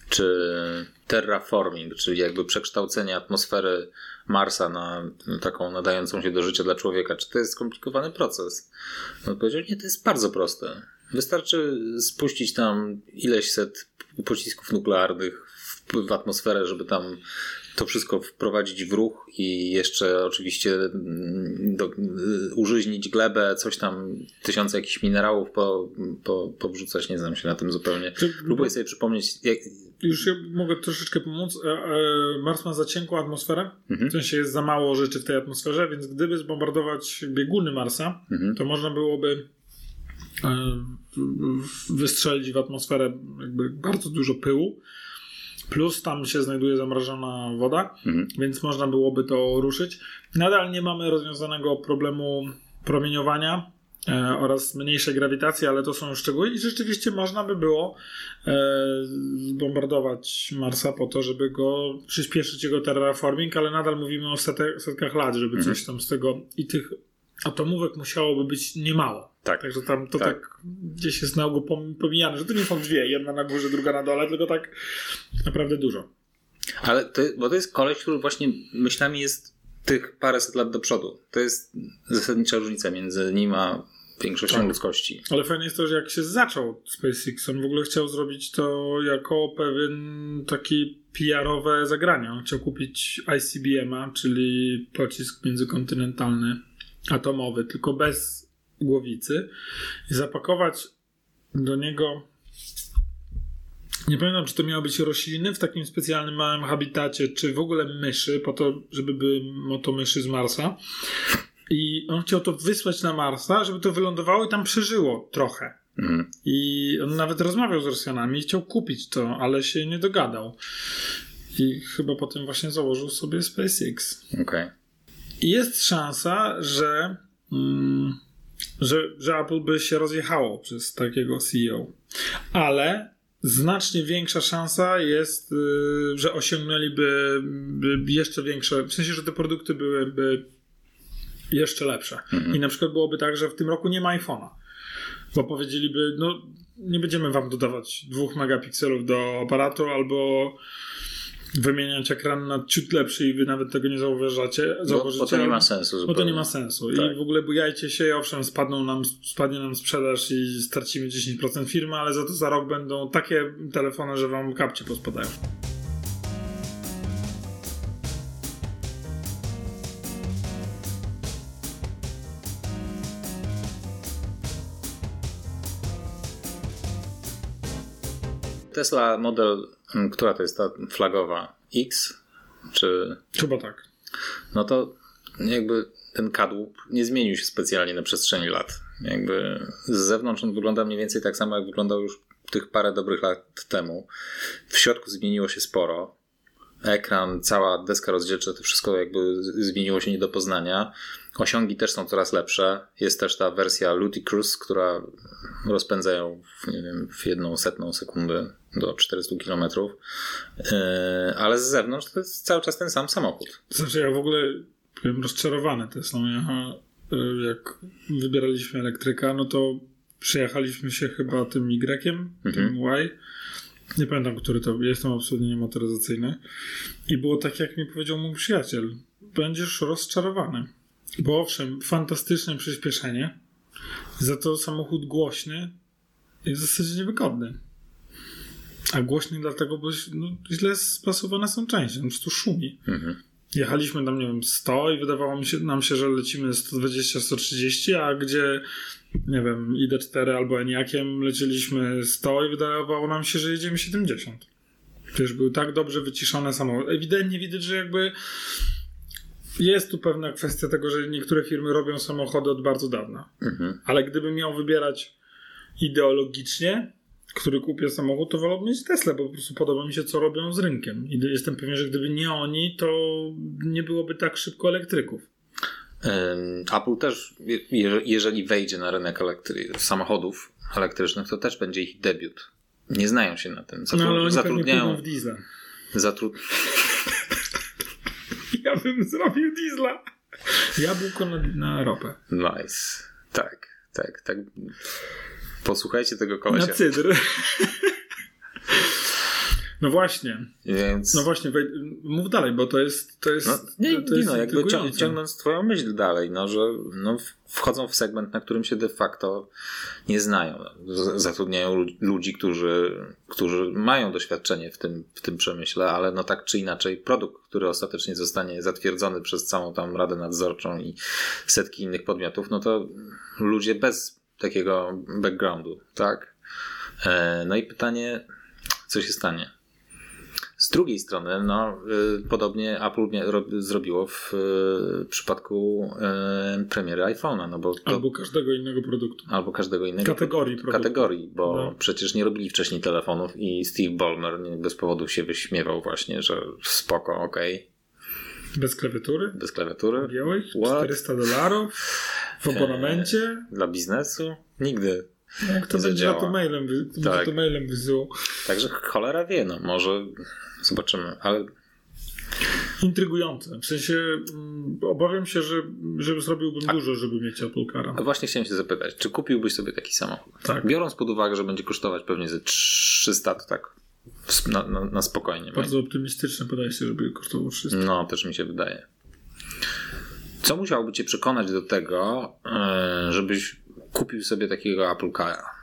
czy terraforming, czyli jakby przekształcenie atmosfery Marsa na taką nadającą się do życia dla człowieka, czy to jest skomplikowany proces? On powiedział, nie, to jest bardzo proste. Wystarczy spuścić tam ileś set pocisków nuklearnych w atmosferę, żeby tam to wszystko wprowadzić w ruch i jeszcze oczywiście mm, do, y, użyźnić glebę, coś tam, tysiące jakichś minerałów po, po, powrzucać, nie znam się na tym zupełnie. Próbuję sobie przypomnieć. Jak... Już ja mogę troszeczkę pomóc. E, e, Mars ma za cienką atmosferę, mhm. w sensie jest za mało rzeczy w tej atmosferze, więc gdyby zbombardować bieguny Marsa, mhm. to można byłoby e, wystrzelić w atmosferę jakby bardzo dużo pyłu Plus tam się znajduje zamrażona woda, mhm. więc można byłoby to ruszyć. Nadal nie mamy rozwiązanego problemu promieniowania e, oraz mniejszej grawitacji, ale to są szczegóły i rzeczywiście można by było e, zbombardować Marsa po to, żeby go przyspieszyć jego terraforming, ale nadal mówimy o setek, setkach lat, żeby mhm. coś tam z tego i tych atomówek musiałoby być niemało. Tak. Także tam to tak, tak gdzieś jest na ogół pomijane, że to nie są dwie, jedna na górze, druga na dole, tylko tak naprawdę dużo. Ale to, bo to jest koleś, który właśnie myślami jest tych paręset lat do przodu. To jest zasadnicza różnica między nim a większością tak. ludzkości. Ale fajnie jest to, że jak się zaczął SpaceX, on w ogóle chciał zrobić to jako pewien taki PR-owe zagranie. On chciał kupić ICBM-a, czyli pocisk międzykontynentalny atomowy, tylko bez głowicy i zapakować do niego nie pamiętam, czy to miało być rośliny w takim specjalnym małym habitacie, czy w ogóle myszy, po to, żeby były motomyszy z Marsa. I on chciał to wysłać na Marsa, żeby to wylądowało i tam przeżyło trochę. Mm. I on nawet rozmawiał z Rosjanami i chciał kupić to, ale się nie dogadał. I chyba potem właśnie założył sobie SpaceX. Okej. Okay. Jest szansa, że, mm, że, że Apple by się rozjechało przez takiego CEO. Ale znacznie większa szansa jest, y, że osiągnęliby jeszcze większe, w sensie, że te produkty byłyby jeszcze lepsze. Mhm. I na przykład byłoby tak, że w tym roku nie ma iPhone'a. Bo powiedzieliby, no nie będziemy wam dodawać dwóch megapikselów do aparatu albo wymieniać ekran na ciut lepszy i wy nawet tego nie zauważacie. Bo, bo to nie ma sensu. Zupełnie. Bo to nie ma sensu. Tak. I w ogóle bujajcie się, owszem, spadną nam, spadnie nam sprzedaż i stracimy 10% firmy, ale za za rok będą takie telefony, że wam kapcie pospadają. Tesla model, mm, która to jest ta flagowa? X? Czy. Chyba tak. No to jakby ten kadłub nie zmienił się specjalnie na przestrzeni lat. Jakby z zewnątrz on wygląda mniej więcej tak samo, jak wyglądał już tych parę dobrych lat temu. W środku zmieniło się sporo. Ekran, cała deska rozdzielcza, to wszystko jakby zmieniło się nie do poznania. Osiągi też są coraz lepsze. Jest też ta wersja Ludicrous, która rozpędza ją w, nie wiem, w jedną setną sekundę do 400 km. Yy, ale z zewnątrz to jest cały czas ten sam samochód. Znaczy ja w ogóle byłem rozczarowany Teslą. Ja, yy, jak wybieraliśmy elektryka, no to przejechaliśmy się chyba tym Y, mhm. tym Y. Nie pamiętam, który to jestem absolutnie niemotoryzacyjny. I było tak, jak mi powiedział mój przyjaciel. Będziesz rozczarowany. Bo owszem, fantastyczne przyspieszenie, za to samochód głośny jest w zasadzie niewygodny. A głośny dlatego, bo no, źle spasowane są części, on po prostu szumi. Mhm. Jechaliśmy tam, nie wiem, 100 i wydawało mi się, nam się, że lecimy 120-130, a gdzie, nie wiem, ID4 albo Eniakiem lecieliśmy 100 i wydawało nam się, że jedziemy 70. Przecież był tak dobrze wyciszone samochód. Ewidentnie widać, że jakby jest tu pewna kwestia tego, że niektóre firmy robią samochody od bardzo dawna. Mhm. Ale gdybym miał wybierać ideologicznie, który kupię samochód, to wolałbym mieć Tesla, bo po prostu podoba mi się, co robią z rynkiem. I jestem pewien, że gdyby nie oni, to nie byłoby tak szybko elektryków. Apple też, jeżeli wejdzie na rynek elektry- samochodów elektrycznych, to też będzie ich debiut. Nie znają się na tym. Zatru- no, ale oni zatrudniają w diesla. Zatrud... ja bym zrobił diesla. Jabłko na, na ropę. Nice. Tak, tak, tak. Posłuchajcie tego kolesia. Na cydr. No właśnie. Więc... No właśnie, mów dalej, bo to jest. To jest no, nie, to jest no, jakby ciągnąc Twoją myśl dalej, no, że no, wchodzą w segment, na którym się de facto nie znają. Zatrudniają ludzi, którzy, którzy mają doświadczenie w tym, w tym przemyśle, ale no tak czy inaczej, produkt, który ostatecznie zostanie zatwierdzony przez całą tam Radę Nadzorczą i setki innych podmiotów, no to ludzie bez takiego backgroundu, tak? E, no i pytanie, co się stanie? Z drugiej strony, no, y, podobnie Apple zrobiło w y, przypadku y, premiery iPhone'a. No bo albo każdego innego produktu. Albo każdego innego kategorii, produktu, kategorii bo no. przecież nie robili wcześniej telefonów i Steve Ballmer bez powodu się wyśmiewał właśnie, że spoko, okej. Okay. Bez klawiatury? Bez klawiatury. Białych? 400 dolarów? W abonamencie? Eee, dla biznesu? Nigdy. Jak to będzie to mailem, tak. to mailem wysyłał. Także cholera wie, no może zobaczymy, ale intrygujące. W sensie mm, obawiam się, że, że zrobiłbym A, dużo, żeby mieć Apple Cara. Właśnie chciałem się zapytać, czy kupiłbyś sobie taki samochód? Tak. Biorąc pod uwagę, że będzie kosztować pewnie ze 300, to tak na, na, na spokojnie. Bardzo optymistyczne podejście, żeby kosztował 300. No, też mi się wydaje. Co musiałoby cię przekonać do tego, e, żebyś kupił sobie takiego Apple Cara?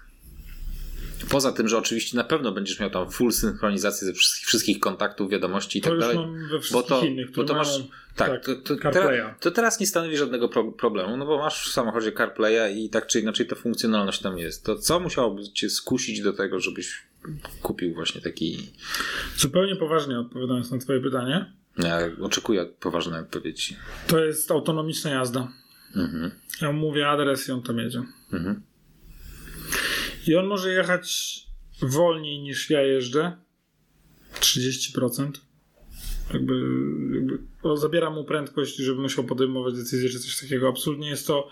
Poza tym, że oczywiście na pewno będziesz miał tam full synchronizację ze wszystkich, wszystkich kontaktów, wiadomości i tak dalej. Bo to, innych, bo to masz. Tak, tak to, to, teraz, to, teraz nie stanowi żadnego pro, problemu, no bo masz w samochodzie CarPlaya i tak czy inaczej ta funkcjonalność tam jest. To co musiałoby cię skusić do tego, żebyś kupił właśnie taki. Zupełnie poważnie odpowiadając na Twoje pytanie. Ja oczekuję poważnej odpowiedzi. To jest autonomiczna jazda. Mhm. Ja mówię adres i on tam jedzie. Mhm. I on może jechać wolniej niż ja jeżdżę. 30%. Jakby, jakby zabiera mu prędkość, żeby musiał podejmować decyzję, czy coś takiego. Absolutnie jest to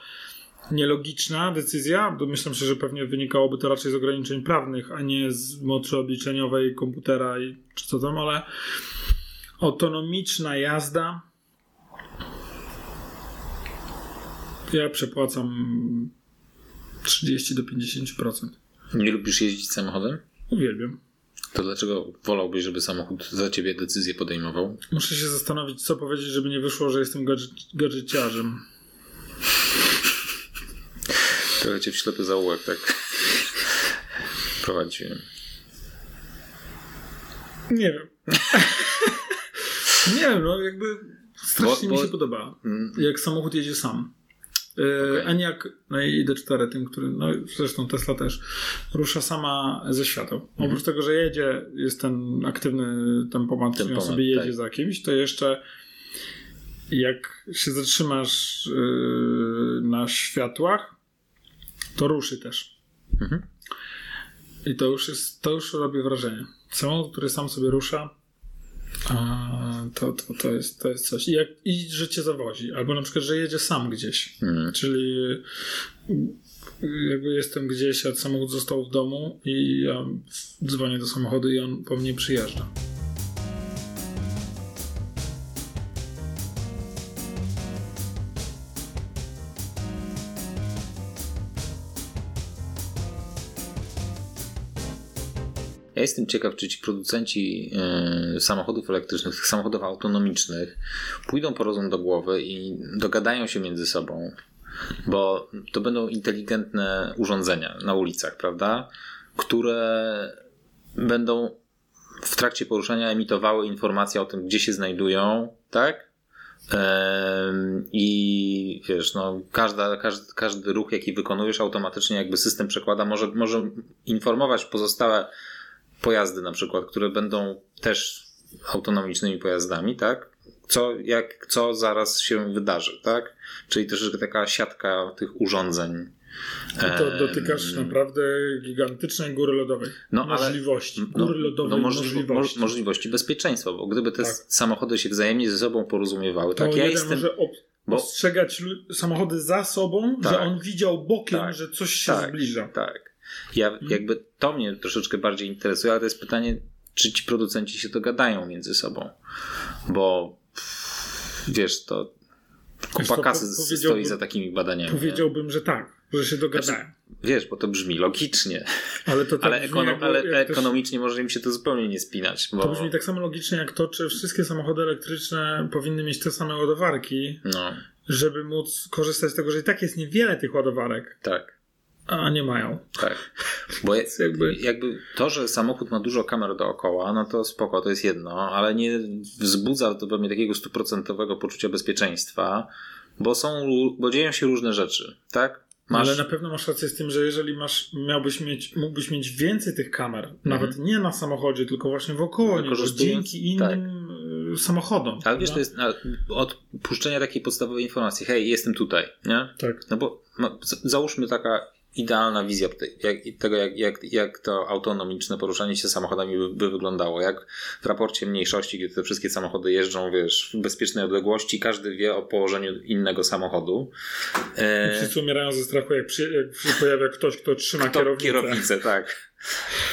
nielogiczna decyzja. Domyślam się, że pewnie wynikałoby to raczej z ograniczeń prawnych, a nie z mocy obliczeniowej komputera i czy co tam, ale autonomiczna jazda. Ja przepłacam 30 do 50%. Nie lubisz jeździć samochodem? Uwielbiam. To dlaczego wolałbyś, żeby samochód za ciebie decyzję podejmował? Muszę się zastanowić, co powiedzieć, żeby nie wyszło, że jestem gadżeciarzem. Trochę cię w ślepy zaułek, tak prowadziłem. Nie wiem. nie wiem, no jakby strasznie Bo- bo- mi się podoba, Mm, jak samochód jedzie sam. Okej. Okay. Eniak, no i ID4, tym, który, no zresztą Tesla też, rusza sama ze świateł. Mhm. Oprócz tego, że jedzie, jest ten aktywny tempomat, czyli on Tempomat, sobie jedzie tak. za kimś, to jeszcze jak się zatrzymasz yy, na światłach, to ruszy też. Mhm. I to już jest, to już robi wrażenie. Samochód, który sam sobie rusza, a to, to, to, jest, to jest coś. I, jak, I że cię zawozi. Albo na przykład, że jedzie sam gdzieś. mm. Czyli jakby jestem gdzieś, a samochód został w domu i ja dzwonię do samochodu i on po mnie przyjeżdża. Ja jestem ciekaw, czy ci producenci e, samochodów elektrycznych, tych samochodów autonomicznych pójdą po rozum do głowy i dogadają się między sobą, bo to będą inteligentne urządzenia na ulicach, prawda? Które będą w trakcie poruszania emitowały informacje o tym, gdzie się znajdują, tak? I wiesz, no, każda, każdy, każdy ruch, jaki wykonujesz, automatycznie jakby system przekłada, może, może informować pozostałe pojazdy na przykład, które będą też autonomicznymi pojazdami, tak? Co, jak, co zaraz się wydarzy, tak? Czyli troszeczkę taka siatka tych urządzeń. I to dotykasz naprawdę gigantycznej góry lodowej. No, ale- możliwości. no, Góry lodowej no, możli- możliwości. mo- możliwości bezpieczeństwa, bo gdyby te Tak. samochody się wzajemnie ze sobą porozumiewały, to tak? Ja jestem. może bo- ostrzegać samochody za sobą, Tak. że on widział bokiem, Tak. że coś się Tak. zbliża. Tak. Ja, Mhm. jakby to mnie troszeczkę bardziej interesuje, ale to jest pytanie, czy ci producenci się dogadają między sobą. Bo wiesz, to kupa kasy stoi za takimi badaniami. nie? Powiedziałbym, że tak, że się dogadają. Wiesz, bo to brzmi logicznie, Ale to tak ale, brzmi ekono, ale też- ekonomicznie może im się to zupełnie nie spinać. Bo, To brzmi tak samo logicznie jak to, czy wszystkie samochody elektryczne powinny mieć te same ładowarki, No, żeby móc korzystać z tego, że i tak jest niewiele tych ładowarek, tak. A nie mają. Tak. Bo je- jakby- jakby to, że samochód ma dużo kamer dookoła, no to spoko, to jest jedno, ale nie wzbudza to we mnie takiego stuprocentowego poczucia bezpieczeństwa, bo są, bo dzieją się różne rzeczy, tak? Ale na pewno masz rację z tym, że jeżeli masz, miałbyś mieć, mógłbyś mieć więcej tych kamer, nawet nie na samochodzie, tylko właśnie wokoło niego, dzięki innym y, samochodom. Ale wiesz, to jest na- odpuszczenia takiej podstawowej informacji, hej, jestem tutaj, nie? Tak. No bo załóżmy taka idealna wizja jak, tego, jak, jak, jak to autonomiczne poruszanie się samochodami by, by wyglądało. Jak w raporcie mniejszości, gdzie te wszystkie samochody jeżdżą, wiesz, w bezpiecznej odległości, każdy wie o położeniu innego samochodu. E, Wszyscy umierają ze strachu, jak, przy, jak się pojawia ktoś, kto trzyma kto- kierownicę. kierownicę, tak.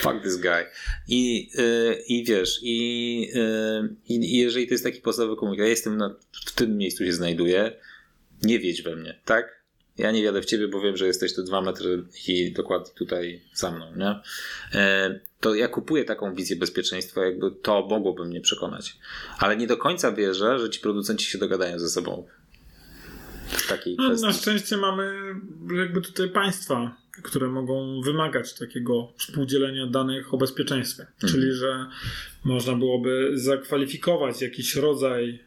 Fuck this guy. I, y, i wiesz, i, y, i, i jeżeli to jest taki podstawowy komunikat, ja jestem na, w tym miejscu się znajduję, nie wiedź we mnie, tak? Ja nie wiadę w ciebie, bo wiem, że jesteś tu dwa metry i dokładnie tutaj za mną, nie? E, to ja kupuję taką wizję bezpieczeństwa, jakby to mogłoby mnie przekonać. Ale nie do końca wierzę, że ci producenci się dogadają ze sobą w takiej No, kwestii. na szczęście mamy jakby tutaj państwa, które mogą wymagać takiego współdzielenia danych o bezpieczeństwie. Mhm. Czyli, że można byłoby zakwalifikować jakiś rodzaj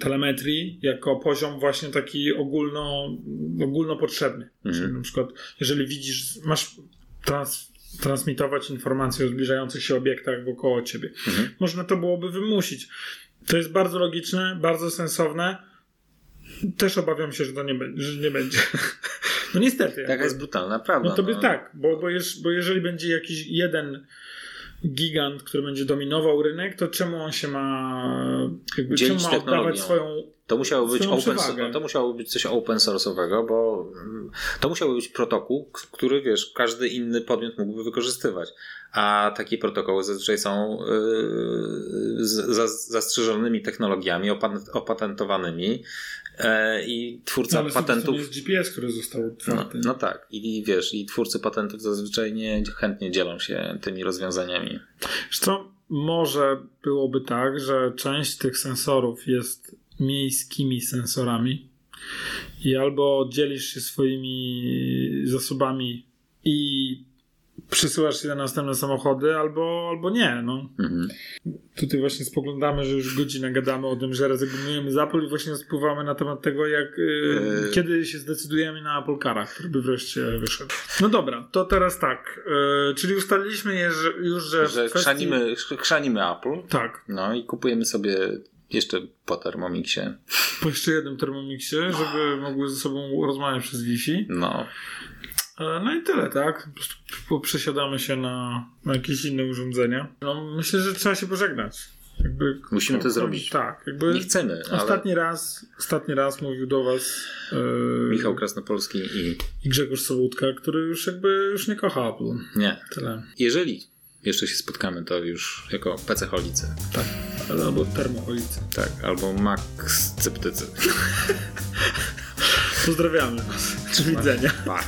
telemetrii jako poziom właśnie taki ogólno, ogólnopotrzebny. Mhm. Czyli na przykład, jeżeli widzisz, masz trans, transmitować informacje o zbliżających się obiektach wokoło ciebie. Mhm. Można to byłoby wymusić. To jest bardzo logiczne, bardzo sensowne. Też obawiam się, że to nie, będzie, że nie będzie. No niestety. Taka jakby. jest brutalna prawda. No to by tak, bo, bo, jeż, bo jeżeli będzie jakiś jeden gigant, który będzie dominował rynek, to czemu on się ma jakby, czemu ma oddawać swoją To musiało być open, przewagę. to musiało być coś open source'owego, bo mm, to musiał być protokół, który wiesz, każdy inny podmiot mógłby wykorzystywać. A takie protokoły zazwyczaj są yy, zastrzeżonymi technologiami, opatentowanymi I twórca Ale patentów. jest GPS, który został No, otwarty. no tak, i wiesz, i twórcy patentów zazwyczaj nie chętnie dzielą się tymi rozwiązaniami. Zresztą może byłoby tak, że część tych sensorów jest miejskimi sensorami i albo dzielisz się swoimi zasobami i przysyłasz się na następne samochody, albo, albo nie. No. Mhm. Tutaj właśnie spoglądamy, że już godzinę gadamy o tym, że rezygnujemy z Apple i właśnie spływamy na temat tego, jak yy, kiedy się zdecydujemy na Apple Carach, który by wreszcie wyszedł. No dobra, to teraz tak. Yy, czyli ustaliliśmy je, że, już, że, Że kwestii- chrzanimy, chrzanimy Apple, Tak, no i kupujemy sobie jeszcze po Thermomixie. po jeszcze jednym Thermomixie, żeby mogły ze sobą rozmawiać przez Wi-Fi. No, No i tyle, tak? Po prostu przesiadamy się na, na jakieś inne urządzenia. No, myślę, że trzeba się pożegnać. Jakby, Musimy to zrobić. Tak, jakby nie chcemy, ale ostatni raz, ostatni raz mówił do was e, Michał Krasnopolski i i Grzegorz Sołutka, który już jakby już nie kocha Apple. nie. Tyle. Jeżeli jeszcze się spotkamy, to już jako PC-holicy. Tak. Albo termoholicy. Tak, albo Max Sceptycy. Pozdrawiamy was. Do widzenia. Pa.